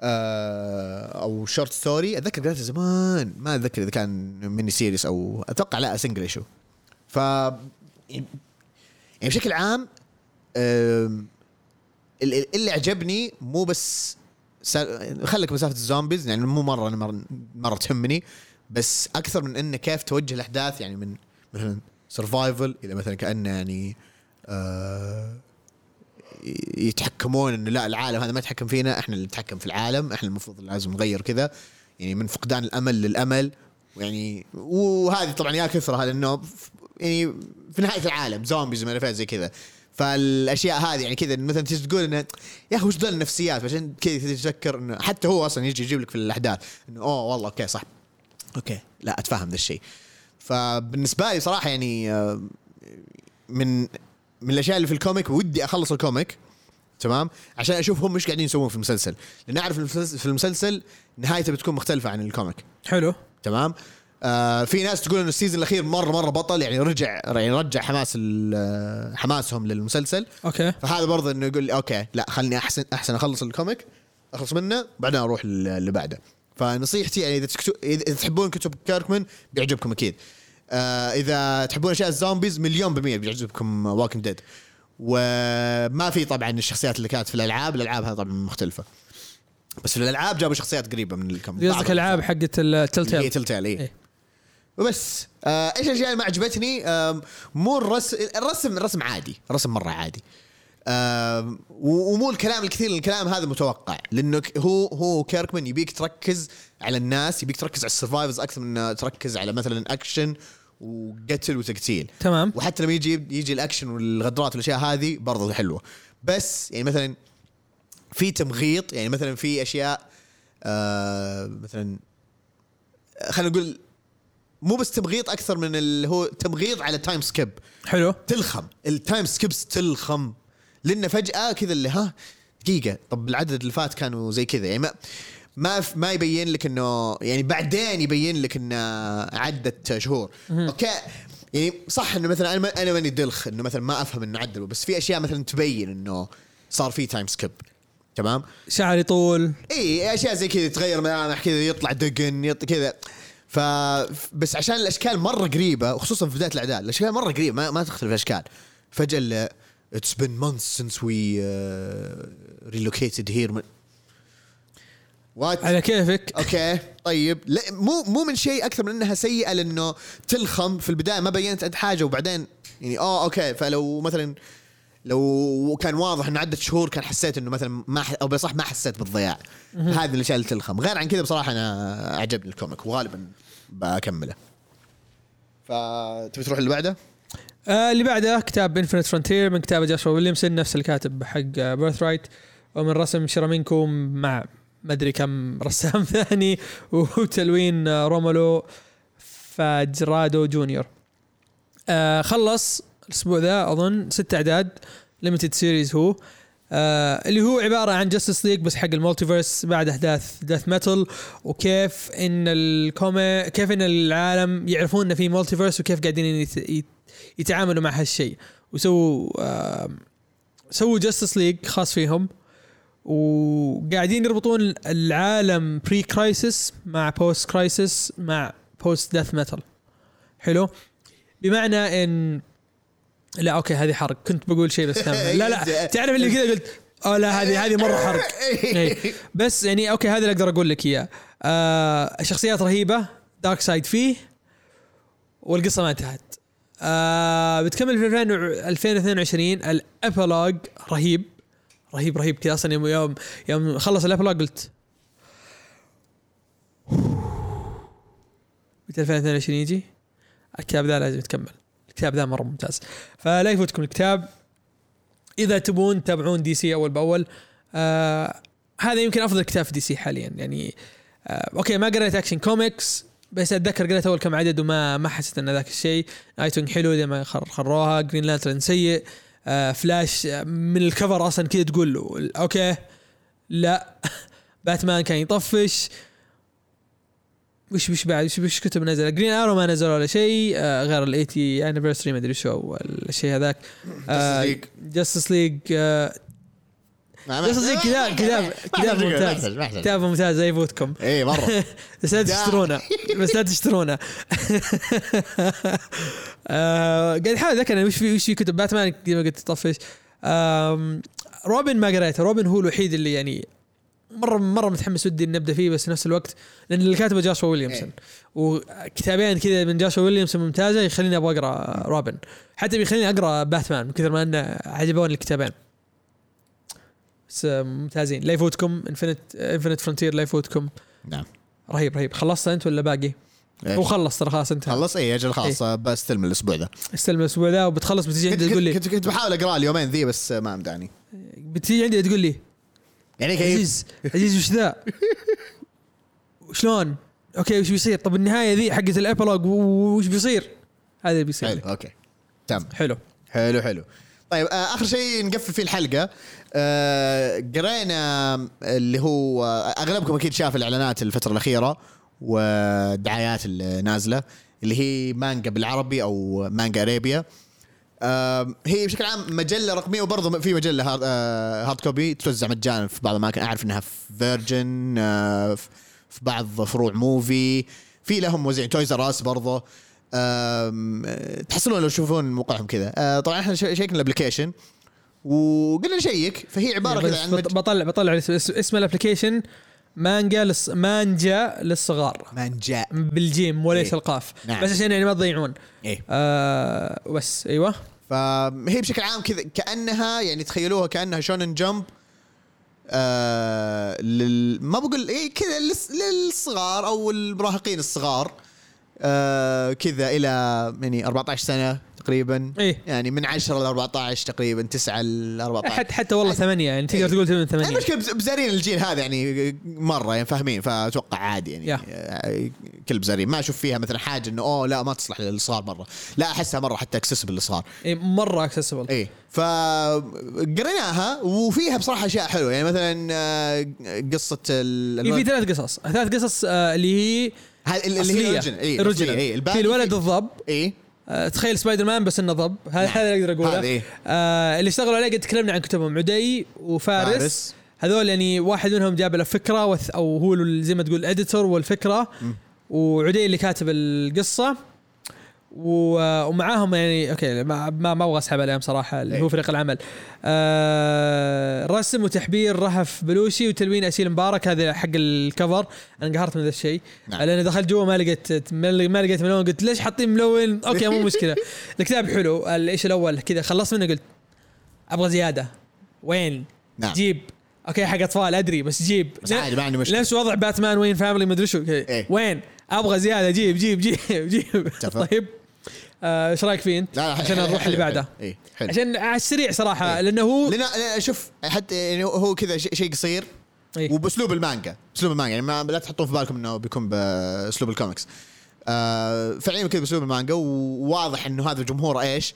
S1: آه أو short story أتذكر قريتها زمان. ما أتذكر إذا كان mini series أو أتوقع لا single issue ف يعني بشكل عام اللي عجبني مو بس خليك مسافه ال zombies يعني مو مرة مره, مرة تهمني بس أكثر من إنه كيف توجه الأحداث يعني من مثلا survival إلى مثلا كأنه يعني آه يتحكمون إنه لا العالم هذا ما يتحكم فينا إحنا اللي نتحكم في العالم إحنا المفروض لازم نغير كذا يعني من فقدان الأمل للأمل يعني وهذه طبعا يا كثرها لأنه يعني في نهاية العالم zombies ما زي كذا. فالأشياء هذه يعني كذا مثلا تيجي تقول إنه يا أخي وش ذول النفسيات؟ عشان كذا تيجي تفكر إنه حتى هو أصلا يجي يجيب لك في الأحداث إنه أوه والله okay صح. okay. لا أتفهم ذا الشيء. فبالنسبة لي صراحة يعني آه، من من الأشياء اللي في ال comic ودي أخلص ال comic تمام؟ عشان أشوف هم إيش قاعدين يسوون في المسلسل. لأن أعرف في المسلسل نهايته بتكون مختلفة عن ال comic.
S2: حلو.
S1: تمام؟ آه في ناس تقول إنه ال season الأخير مرة مرة بطل يعني رجع يعني رجع حماس ال- حماسهم للمسلسل.
S2: okay.
S1: فهذا برضه إنه يقول okay لا خلني أحسن أحسن أخلص ال comic أخلص منه بعدين أروح لل- اللي بعده. فنصيحتي يعني إذا تكتو... إذا تحبون كتب كيركمان بيعجبكم أكيد. آه إذا تحبون أشياء ال zombies مليون بالمية بيعجبكم Walking Dead وما في طبعا الشخصيات اللي كانت في الألعاب الألعاب هذه طبعا مختلفة. بس في الألعاب جابوا شخصيات قريبة من ال comic
S2: قصدك ألعاب حقت التل
S1: هي
S2: Tell
S1: Telltale اي. وبس. آه إيش الأشياء اللي ما عجبتني؟ آم، مو الرسم الرسم الرسم عادي. الرسم مرة عادي. و- ومو الكلام الكثير الكلام هذا متوقع. لأنه هو هو كيركمان يبيك تركز على الناس يبيك تركز على ال survivors أكثر من تركز على مثلا اكشن وقتل وتقتيل.
S2: تمام.
S1: وحتى لما يجي يجي الاكشن والغدرات والأشياء هذه برضه حلوة. بس يعني مثلا في تمغيط يعني مثلا في أشياء آه مثلا خلينا نقول مو بس تمغيط أكثر من اللي هو تمغيط على time skip
S2: حلو.
S1: تلخم. ال time skips تلخم. لأنه فجأة كذا اللي ها دقيقة. طب العدد اللي فات كانوا زي كذا. يعني ما ما ما يبين لك إنه يعني بعدين يبين لك إنه عدت شهور. okay. يعني صح إنه مثلا أنا أنا ماني دلخ إنه مثلا ما أفهم إنه عدلوا بس في أشياء مثلا تبين إنه صار في time skip تمام؟
S2: شعري طول.
S1: اي أشياء زي كذا تغير ملامح كذا يطلع دقن كذا. ف بس عشان الأشكال مرة قريبة وخصوصا في بداية الأعداد الأشكال مرة قريبة ما, ما تختلف الأشكال. فجأة it's been since we uh, relocated here. what
S2: على كيفك؟
S1: okay طيب. لا مو مو من شيء أكثر من إنها سيئة لأنه تلخم في البداية ما بينت عند حاجة وبعدين يعني آه okay. فلو مثلا لو كان واضح إنه عدت شهور كان حسيت إنه مثلا ما ح... أو بصح ما حسيت بالضياع. هذه الأشياء اللي تلخم. غير عن كذا بصراحة أنا عجبني ال comic وغالبا بكمله فتبي تروح اللي بعده؟
S2: آه اللي بعده كتاب Infinite Frontier من كتابة Joshua Williamson نفس الكاتب حق Birthright ومن رسم Xermanico مع ما ادري كم رسام ثاني وتلوين آه، Romulo Fajardo Jr. آه خلص الأسبوع ذا أظن ست أعداد limited series هو. آه اللي هو عبارة عن Justice League بس حق ال multiverse بعد أحداث Death Metal وكيف إن الكومي كيف إن العالم يعرفون ان في multiverse وكيف قاعدين يت- يت- يتعاملوا مع هالشيء. وسووا آه سووا Justice League خاص فيهم وقاعدين يربطون العالم pre Crisis مع post Crisis مع post Death Metal حلو؟ بمعنى إن لا okay هذه حرق. كنت بقول شيء بس كان لا لا تعرف اللي كذا قلت آه لا هذه هذه مرة حرق. إيه. بس يعني okay هذا اللي أقدر أقول لك إياه. آه شخصيات رهيبة Darkseid فيه والقصة ما انتهت. آه بتكمل في 2000 2022 ال epilogue رهيب رهيب رهيب. كذا أصلا يوم يوم يوم خلص ال epilogue قلت قلت 2022 يجي؟ الكتاب ذا لازم يتكمل. الكتاب ذا مرة ممتاز. فلا يفوتكم الكتاب. إذا تبون تتابعون DC أول بأول. آه هذا يمكن أفضل كتاب في DC حاليا. يعني آه okay ما قريت Action Comics بس أتذكر قريت أول كم عدد وما ما حسيت إن ذاك الشيء. ايتون حلو زي ما خر- خروها. Green Lantern سيء. آه فلاش آه، من الكفر أصلا كذا تقول okay لا. باتمان كان يطفش. وش وش بعد؟ وش وش كتب نزل؟ Green Arrow ما نزل ولا شيء آه غير ال 80 anniversary ما أدري شو الشيء هذاك. Justice League Justice League كتاب كتاب كتاب ممتاز. كتاب ممتاز لا يفوتكم
S1: اي مرة.
S2: بس لا تشترونه. بس لا تشترونه. آه، قاعد أحاول أتذكر أنا وش في وش في كتب. باتمان زي ما قلت تطفش آم، روبن ما قريته. روبن هو الوحيد اللي يعني مره مرة متحمس ودي نبدا فيه بس نفس الوقت لأن اللي كاتبه Joshua Williamson. وكتابين كذا من Joshua Williamson ممتازة يخليني أبغى أقرأ روبن. حتى بيخليني أقرأ باتمان من كثر ما إنه عجبوني الكتابين. بس آه، ممتازين. لا يفوتكم. Infinite Infinite Frontier لا يفوتكم.
S1: نعم.
S2: رهيب رهيب. خلصت أنت ولا باقي؟
S1: إيش؟
S2: هو خلص ترى خلاص انتهى.
S1: خلص؟ اي أجل خلاص بستلم الأسبوع ذا.
S2: استلم الأسبوع ذا وبتخلص بتجي عندي تقول لي.
S1: كنت كنت بحاول اقرا اليومين ذي بس ما امداني
S2: بتجي عندي تقول لي
S1: يعني كيف
S2: عزيز عزيز وش ذا؟ شلون؟ okay وش بيصير؟ طب النهاية ذي حقت ال epilogue وش بيصير؟ هذا اللي بيصير
S1: حلو okay تم
S2: حلو
S1: حلو حلو طيب آه آخر شيء نقفل فيه الحلقة آه قرينا اللي هو آه أغلبكم أكيد شاف الإعلانات الفترة الأخيرة والدعايات اللي نازلة اللي هي مانجا بالعربي أو مانجا Arabia هي بشكل عام مجلة رقمية وبرضه في مجلة hard, آه hard copy توزع مجانا في بعض الأماكن. أعرف إنها في Virgin آه في في بعض فروع Muvi في لهم موزعين Toys R Us برضه. تحصلون لو تشوفون موقعهم كذا. آه طبعا إحنا شي- شيكنا ال application وقلنا نشيك فهي عبارة كذا عن مج...
S2: بطلع بطلع اسم, ال application مانجا للص... مانجا للصغار.
S1: مانجا
S2: بالجيم وليس
S1: إيه.
S2: القاف.
S1: نعم.
S2: بس عشان يعني ما تضيعون.
S1: إيه.
S2: آه بس أيوه.
S1: فهي بشكل عام كذا كأنها يعني تخيلوها كأنها Shonen Jump آه لل... ما بقول إيه كذا للص- للصغار أو المراهقين الصغار آه كذا إلى يعني 14 سنة. تقريبا.
S2: إيه.
S1: يعني من 10 ل 14 تقريبا 9 ل 14
S2: حتى حتى والله ثمانية يعني تقدر
S1: إيه.
S2: تقول ثمانية. ثمانية
S1: المشكلة بز- بزارين الجيل هذا يعني مرة يعني فاهمين؟ فأتوقع عادي يعني.
S2: yeah.
S1: آه، كل بزارين. ما أشوف فيها مثلا حاجة إنه أوه لا ما تصلح للصغار مرة. لا أحسها مرة حتى accessible للصغار.
S2: إيه مرة accessible
S1: إيه. فقريناها وفيها بصراحة أشياء حلوة. يعني مثلا آه، قصة ال-
S2: إيه في ثلاث قصص. ثلاث قصص آه اللي هي
S1: اللي هي
S2: أصلية. ال
S1: original اي اي
S2: في الولد الضب.
S1: اي
S2: تخيل سبايدر مان بس إنه ضب. هذا
S1: نعم.
S2: هذا اللي
S1: أقدر أقوله.
S2: آه اللي اشتغلوا عليه قد تكلمنا عن كتبهم. عدي وفارس.
S1: فارس.
S2: هذول يعني واحد منهم جاب له فكرة وث أو هو زي ما تقول editor والفكرة. وعدي اللي كاتب القصة. ومعاهم يعني okay ما ما, أبغى أسحب عليهم صراحة اللي هو
S1: إيه.
S2: فريق العمل. آه رسم وتحبير رهف بلوشي وتلوين أسيل مبارك هذا حق ال cover. أنا انقهرت من ذا الشيء.
S1: نعم.
S2: نعم. لأن دخلت جوا ما لقيت ما لقيت ملون. قلت ليش حاطين ملون؟ okay مو مشكلة. الكتاب حلو. إيش الأول؟ كذا خلصت منه قلت أبغى زيادة. وين؟
S1: نعم.
S2: جيب. okay حق أطفال أدري بس جيب.
S1: بس عادي ما عندي مشكلة.
S2: نفس وضع Batman Wayne Family مدري شو.
S1: إيه.
S2: وين؟ أبغى زيادة. جيب جيب جيب جيب. طيب. إيش رأيك فيه أنت؟
S1: لا لا
S2: عشان نروح اللي بعده.
S1: إي حلو.
S2: عشان على السريع صراحة
S1: إيه.
S2: لأنه هو
S1: لأن لأن شوف حتى يعني هو كذا شيء قصير
S2: إيه.
S1: وبأسلوب المانجا أسلوب المانجا يعني ما لا تحطون في بالكم إنه بيكون بأسلوب الكوميكس. آه فعليا كذا بأسلوب المانجا وواضح إنه هذا جمهوره إيش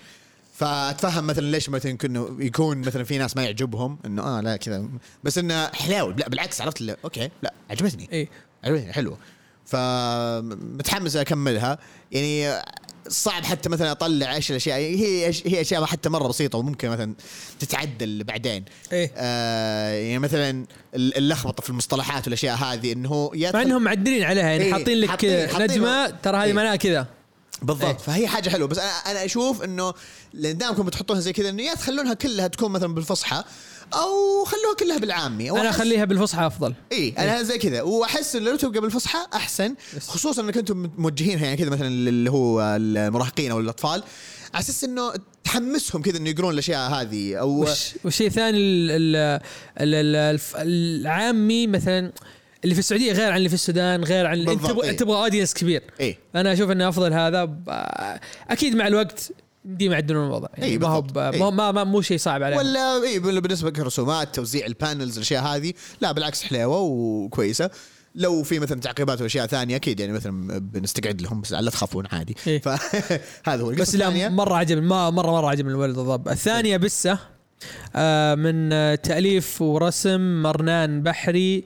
S1: فأتفهم مثلا ليش مثلا يكون يكون مثلا في ناس ما يعجبهم إنه آه لا كذا. بس إنه حلاوة لا بالعكس عرفت لا okay لا عجبتني.
S2: إي.
S1: عجبتني حلوة. فمتحمس أكملها. يعني صعب حتى مثلا أطلع إيش الأشياء. هي هي أشياء حتى مرة بسيطة وممكن مثلا تتعدل بعدين.
S2: إيه.
S1: آه يعني مثلا اللخبطة في المصطلحات والأشياء هذه إنه هو يا
S2: مع إنهم معدلين عليها. يعني
S1: إيه،
S2: حاطين لك
S1: حاطين- حاطين-
S2: نجمة ترى هذه
S1: إيه.
S2: معناها كذا.
S1: بالضبط.
S2: إيه.
S1: فهي حاجة حلوة. بس أنا أنا أشوف إنه لأن دامكم بتحطونها زي كذا إنه يا تخلونها كلها تكون مثلا بالفصحى. أو خلوها كلها بالعامي. أو أنا
S2: أخليها بالفصحى أفضل.
S1: إي أنا زي كذا. وأحس انه لو تبقى بالفصحى أحسن خصوصا إنك أنتم موجهينها يعني كذا مثلا اللي هو المراهقين أو الأطفال. على أساس إنه تحمسهم كذا إنه يقرون الأشياء هذه
S2: أو والشيء الثاني العامي مثلا اللي في السعودية غير عن اللي في السودان غير عن تبغى
S1: إيه.
S2: تبغى audience كبير.
S1: إي.
S2: أنا أشوف إنه أفضل هذا. أكيد مع الوقت دي يعدلون الوضع. يعني
S1: إيه،
S2: ما هو. ب-
S1: إيه.
S2: ما, ما, ما مو شيء صعب عليهم.
S1: ولا اي بالنسبة للرسومات توزيع ال panels الأشياء هذه لا بالعكس حليوة وكويسة. لو في مثلا تعقيبات واشياء ثانية أكيد يعني مثلا بنستقعد لهم بس لا تخافون عادي.
S2: إيه.
S1: فهذا هو
S2: بس لا مرة عجبني ما مره مرة عجبني الولد الضب. الثانية بسة آه، من تأليف ورسم مرنان بحري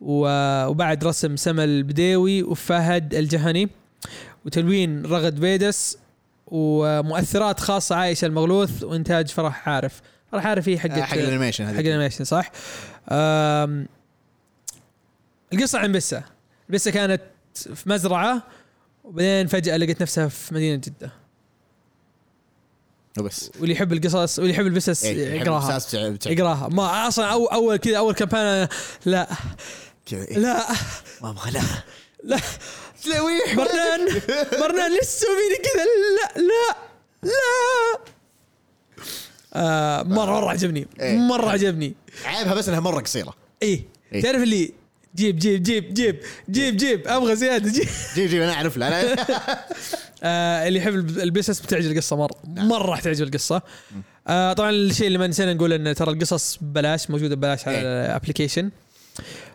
S2: وبعد رسم سما البديوي وفهد الجهني. وتلوين رغد بيدس ومؤثرات خاصة عايشة المغلوث وإنتاج فرح عارف. فرح عارف هي حق
S1: آه، حق ال animation
S2: حق ال animation صح؟ القصة عن بسة. بسة كانت في مزرعة وبعدين فجأة لقيت نفسها في مدينة جدة.
S1: وبس.
S2: واللي يحب القصص واللي يحب البسس
S1: إيه،
S2: يقراها. يقراها. ما أصلا أول, أول كذا أول كم panel لا.
S1: كذا إيه.
S2: لا.
S1: ما أبغى لا.
S2: لا.
S1: تلويح
S2: مرنان مرنان ليش تسوي فيني كذا؟ لا لا لا. آه مرة مرة عجبني.
S1: إيه.
S2: مرة عجبني.
S1: عيبها بس إنها مرة قصيرة.
S2: إيه.
S1: إيه.
S2: تعرف اللي جيب جيب جيب جيب جيب جيب. أبغى زيادة جيب.
S1: جيب جيب أنا أعرف أنا
S2: آه اللي يحب الب- البسس بتعجب القصة مره مرة راح تعجب القصة. آه طبعا الشيء اللي ما نسينا نقول إن ترى القصص ببلاش موجودة ببلاش على.
S1: ال
S2: application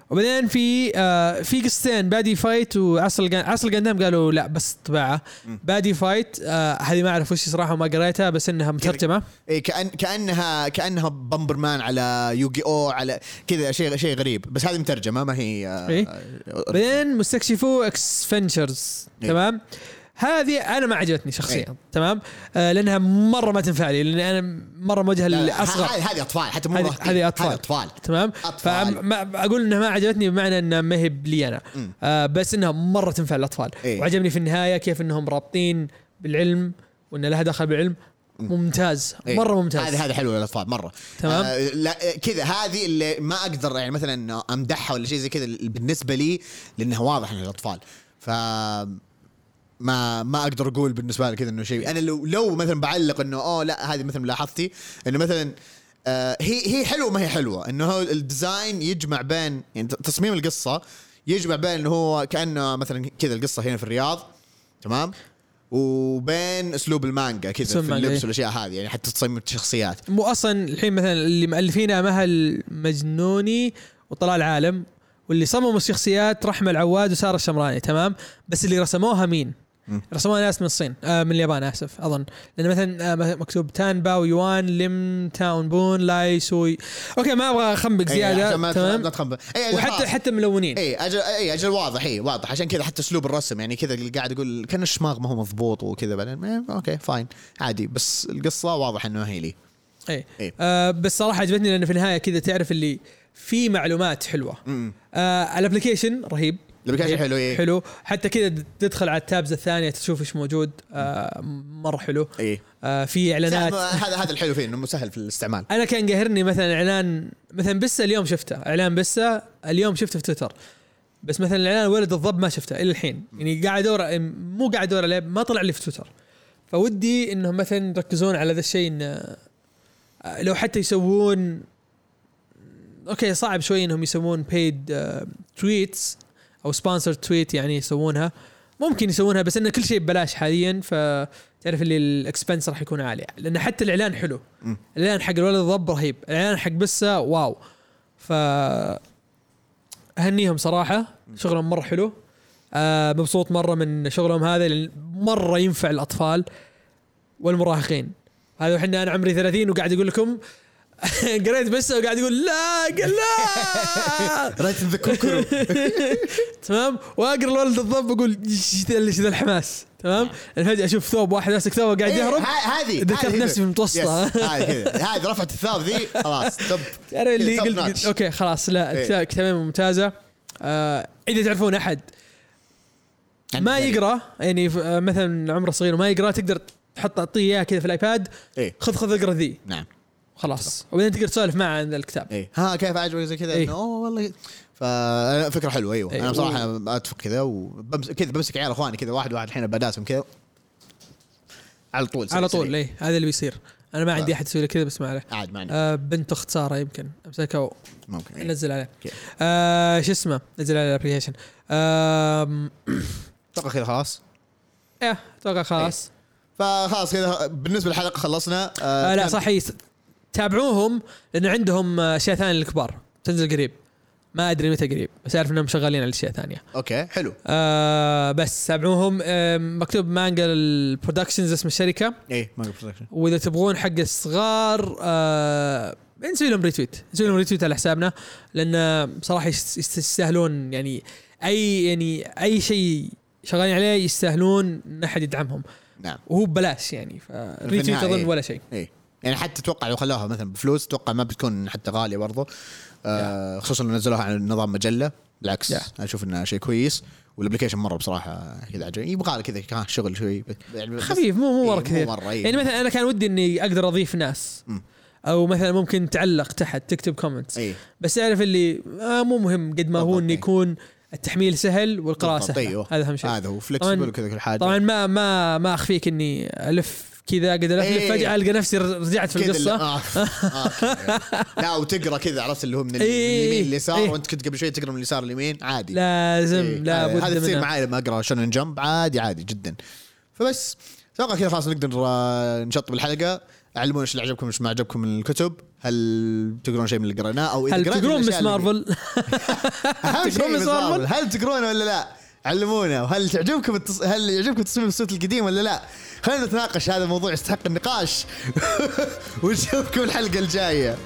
S2: وبعدين في آه في قصتين بادي فايت الجان عصر الجندام قالوا لا بس طباعه بادي فايت آه هذه ما أعرف وش صراحة ما قريتها بس إنها مترجمة.
S1: إيه كأن كأنها كأنها بمبر مان على يوغي أو على كذا شيء شيء غريب. بس هذه مترجمة ما هي آه،
S2: إيه. بعدين مستكشفو اكسفنشرز
S1: إيه.
S2: تمام؟ هذه أنا ما عجبتني شخصيا تمام آه لأنها مرة ما تنفع لي لأن أنا مرة موجهه
S1: لا، لا،
S2: للأصغر
S1: هذه أطفال حتى مو
S2: هذه-. هذه أطفال تمام
S1: أطفال.
S2: فما أقول إنها ما عجبتني بمعنى إنها ما هي لي
S1: أنا.
S2: آه بس إنها مرة تنفع الاطفال
S1: إيه.
S2: وعجبني في النهاية كيف إنهم رابطين بالعلم وإن لها دخل بالعلم ممتاز
S1: إيه.
S2: مرة ممتاز
S1: هذه هذه حلوة للأطفال مرة
S2: تمام.
S1: آه لا كذا هذه اللي ما أقدر يعني مثلا أمدحها ولا شيء زي كذا بالنسبة لي لأنها واضح انها للأطفال ف ما ما أقدر أقول بالنسبة لي كذا إنه شيء. أنا لو لو مثلا بعلق إنه أوه لا هذه مثلا لاحظتي إنه مثلا آه هي هي حلوة ما هي حلوة. إنه هو الديزاين يجمع بين يعني تصميم القصة يجمع بين إنه هو كأنه مثلا كذا القصة هنا في الرياض تمام؟ وبين أسلوب المانجا كذا في اللبس. والأشياء هذه يعني حتى تصميم الشخصيات.
S2: مو أصلا الحين مثلا اللي مؤلفينها مهل مجنوني وطلال عالم واللي صمموا الشخصيات رحمة العواد وسارة الشمراني تمام؟ بس اللي رسموها مين؟ رسموها ناس من الصين. آه من اليابان أسف أظن. لأن مثلا آه مكتوب تان باو يوان لم تاون بون لاي سوي. okay ما أبغى أخنبق
S1: إيه، زيادة. ما
S2: تمام؟
S1: لا تخنبق. اي
S2: وحتى حتى ملونين.
S1: اي أجل اي أجل واضح. اي واضح. عشان كذا حتى أسلوب الرسم يعني كذا اللي قاعد أقول كان الشماغ ما هو مضبوط وكذا بعدين إيه، okay fine. عادي. بس القصة واضح إنه هي لي.
S2: اي
S1: إيه.
S2: آه بس صراحة عجبتني لأن في النهاية كذا تعرف اللي في معلومات
S1: حلوة.
S2: آه ال application رهيب.
S1: ال application حلو اي
S2: حلو. حتى كذا تدخل على ال tabs الثانية تشوف إيش موجود آه مرة حلو.
S1: اي
S2: آه في إعلانات.
S1: هذا هذا الحلو فيه إنه مسهل في الاستعمال.
S2: أنا كان قاهرني مثلا إعلان مثلا بسة اليوم شفته. إعلان بسة اليوم شفته في تويتر. بس مثلا الاعلان ولد الضب ما شفته إلى الحين. يعني قاعد أدور مو قاعد أدور عليه ما طلع لي في تويتر. فودي إنهم مثلا يركزون على ذا الشيء ان آه، لو حتى يسوون okay صعب شوي إنهم يسوون paid tweets أو sponsor tweet يعني يسوونها. ممكن يسوونها بس إنه كل شيء ببلاش حاليا فتعرف اللي ال expense راح يكون عالي. لأن حتى الإعلان حلو. الإعلان حق الولد الضب رهيب. الإعلان حق بسة wow. ف أهنيهم صراحة. شغلهم مرة حلو. آه مبسوط مرة من شغلهم هذا لأن مرة ينفع الأطفال والمراهقين. هذا وحنا أنا عمري 30 وقاعد أقول لكم قريت بس وقاعد يقول لا قال لا.
S1: رايت ذا كوكرو
S2: تمام؟ وأقرأ الولد الضب أقول إيش ذا الحماس؟ تمام؟ أنا فجاه أشوف ثوب واحد ماسك ثوب قاعد يهرب.
S1: هذه
S2: ذكرت نفسي في المتوسطة.
S1: yes، هذه رفعت الثوب ذي خلاص طب
S2: أنا اللي قلت, okay خلاص لا
S1: إيه.
S2: كتابين ممتازة. آه إذا تعرفون أحد ما يقرأ يعني آه، مثلا عمره صغير وما يقرأ تقدر تحط تعطيه إياه كذا في ال
S1: iPad. إيه.
S2: خذ خذ اقرا ذي.
S1: نعم.
S2: خلاص. وبعدين تقدر تسولف معه عن الكتاب.
S1: إيه. ها كيف عجبك زي كذا؟
S2: إيه.
S1: أوه والله. ففكره حلوة أيوه.
S2: إيه.
S1: أنا بصراحة أتفق كذا وبمس كذا بمسك عيال إخواني كذا واحد واحد الحين بداسم كذا. على طول
S2: على طول. اي هذا اللي بيصير. أنا ما عندي أحد يسوي لي كذا بس ما عليه.
S1: عاد ما عندي.
S2: آه بنت أخت سارة يمكن. أمسكها
S1: ممكن إيه.
S2: ونزل عليه. آه شو اسمه؟ نزل عليه ال application آه
S1: أتوقع كذا خلاص.
S2: إيه أتوقع خلاص.
S1: فخلاص كذا بالنسبة للحلقة خلصنا.
S2: آه لا
S1: كان-
S2: صح هي تابعوهم لأن عندهم آه، اشياء ثانية للكبار. تنزل قريب. ما أدري متى قريب. بس أعرف إنهم شغالين على اشياء ثانية
S1: okay حلو.
S2: آه بس تابعوهم. آه مكتوب Manga ال Productions اسم الشركة.
S1: إيه ما production
S2: وإذا تبغون حق الصغار آه نسوي لهم retweet نسوي لهم retweet على حسابنا. لأن بصراحة يست- يست- يستاهلون يعني أي يعني أي شيء شغالين عليه يستاهلون إن أحد يدعمهم.
S1: نعم.
S2: وهو ببلاش يعني.
S1: النهاية
S2: أظن
S1: إيه.
S2: ولا شيء.
S1: إيه. يعني حتى أتوقع لو خلوها مثلا بفلوس أتوقع ما بتكون حتى غالية برضو. آه خصوصا لو نزلوها على نظام مجلة. بالعكس
S2: Yeah.
S1: أنا أشوف إنه شيء كويس. وال application مرة بصراحة كذا عجبني يبغى له كذا شغل شوي. يعني
S2: خفيف مو مو مرة
S1: إيه،
S2: كثير.
S1: مرة إيه.
S2: يعني مثلا أنا كان ودي إني أقدر أضيف ناس.
S1: مم.
S2: أو مثلا ممكن تعلق تحت تكتب comments
S1: إيه.
S2: بس أعرف اللي آه مو مهم. قد ما هو إنه
S1: إيه.
S2: يكون التحميل سهل
S1: والقراءة
S2: سهلة.
S1: أيوه.
S2: هذا أهم شيء.
S1: هذا هو flexible وكذا كل حاجة.
S2: طبعا ما ما ما أخفيك إني ألف كذا قد الف
S1: إيه.
S2: فجاه ألقى نفسي رجعت في القصة
S1: آه. آه. لا وتقرأ كذا عرفت اللي هو من
S2: إيه.
S1: اليمين لليسار
S2: إيه.
S1: وأنت كنت قبل شوي تقرأ من اليسار لليمين عادي
S2: لازم
S1: إيه.
S2: لا
S1: هذا- تصير معي لما أقرأ Shonen Jump عادي عادي جدا فبس أتوقع كذا خلاص نقدر آه، نشطب الحلقة علمونا إيش اللي عجبكم إيش ما عجبكم من الكتب هل تقرون شيء من اللي قريناه أو إذا
S2: هل تقرون مس مارفل
S1: شيء
S2: تقرون
S1: مس
S2: مارفل؟
S1: مارفل هل تقرونه ولا لا؟ علمونا وهل تعجبكم التص... هل يعجبكم تصميم الصوت القديم ولا لا؟ خلينا نتناقش هذا الموضوع يستحق النقاش ونشوفكم الحلقة الجاية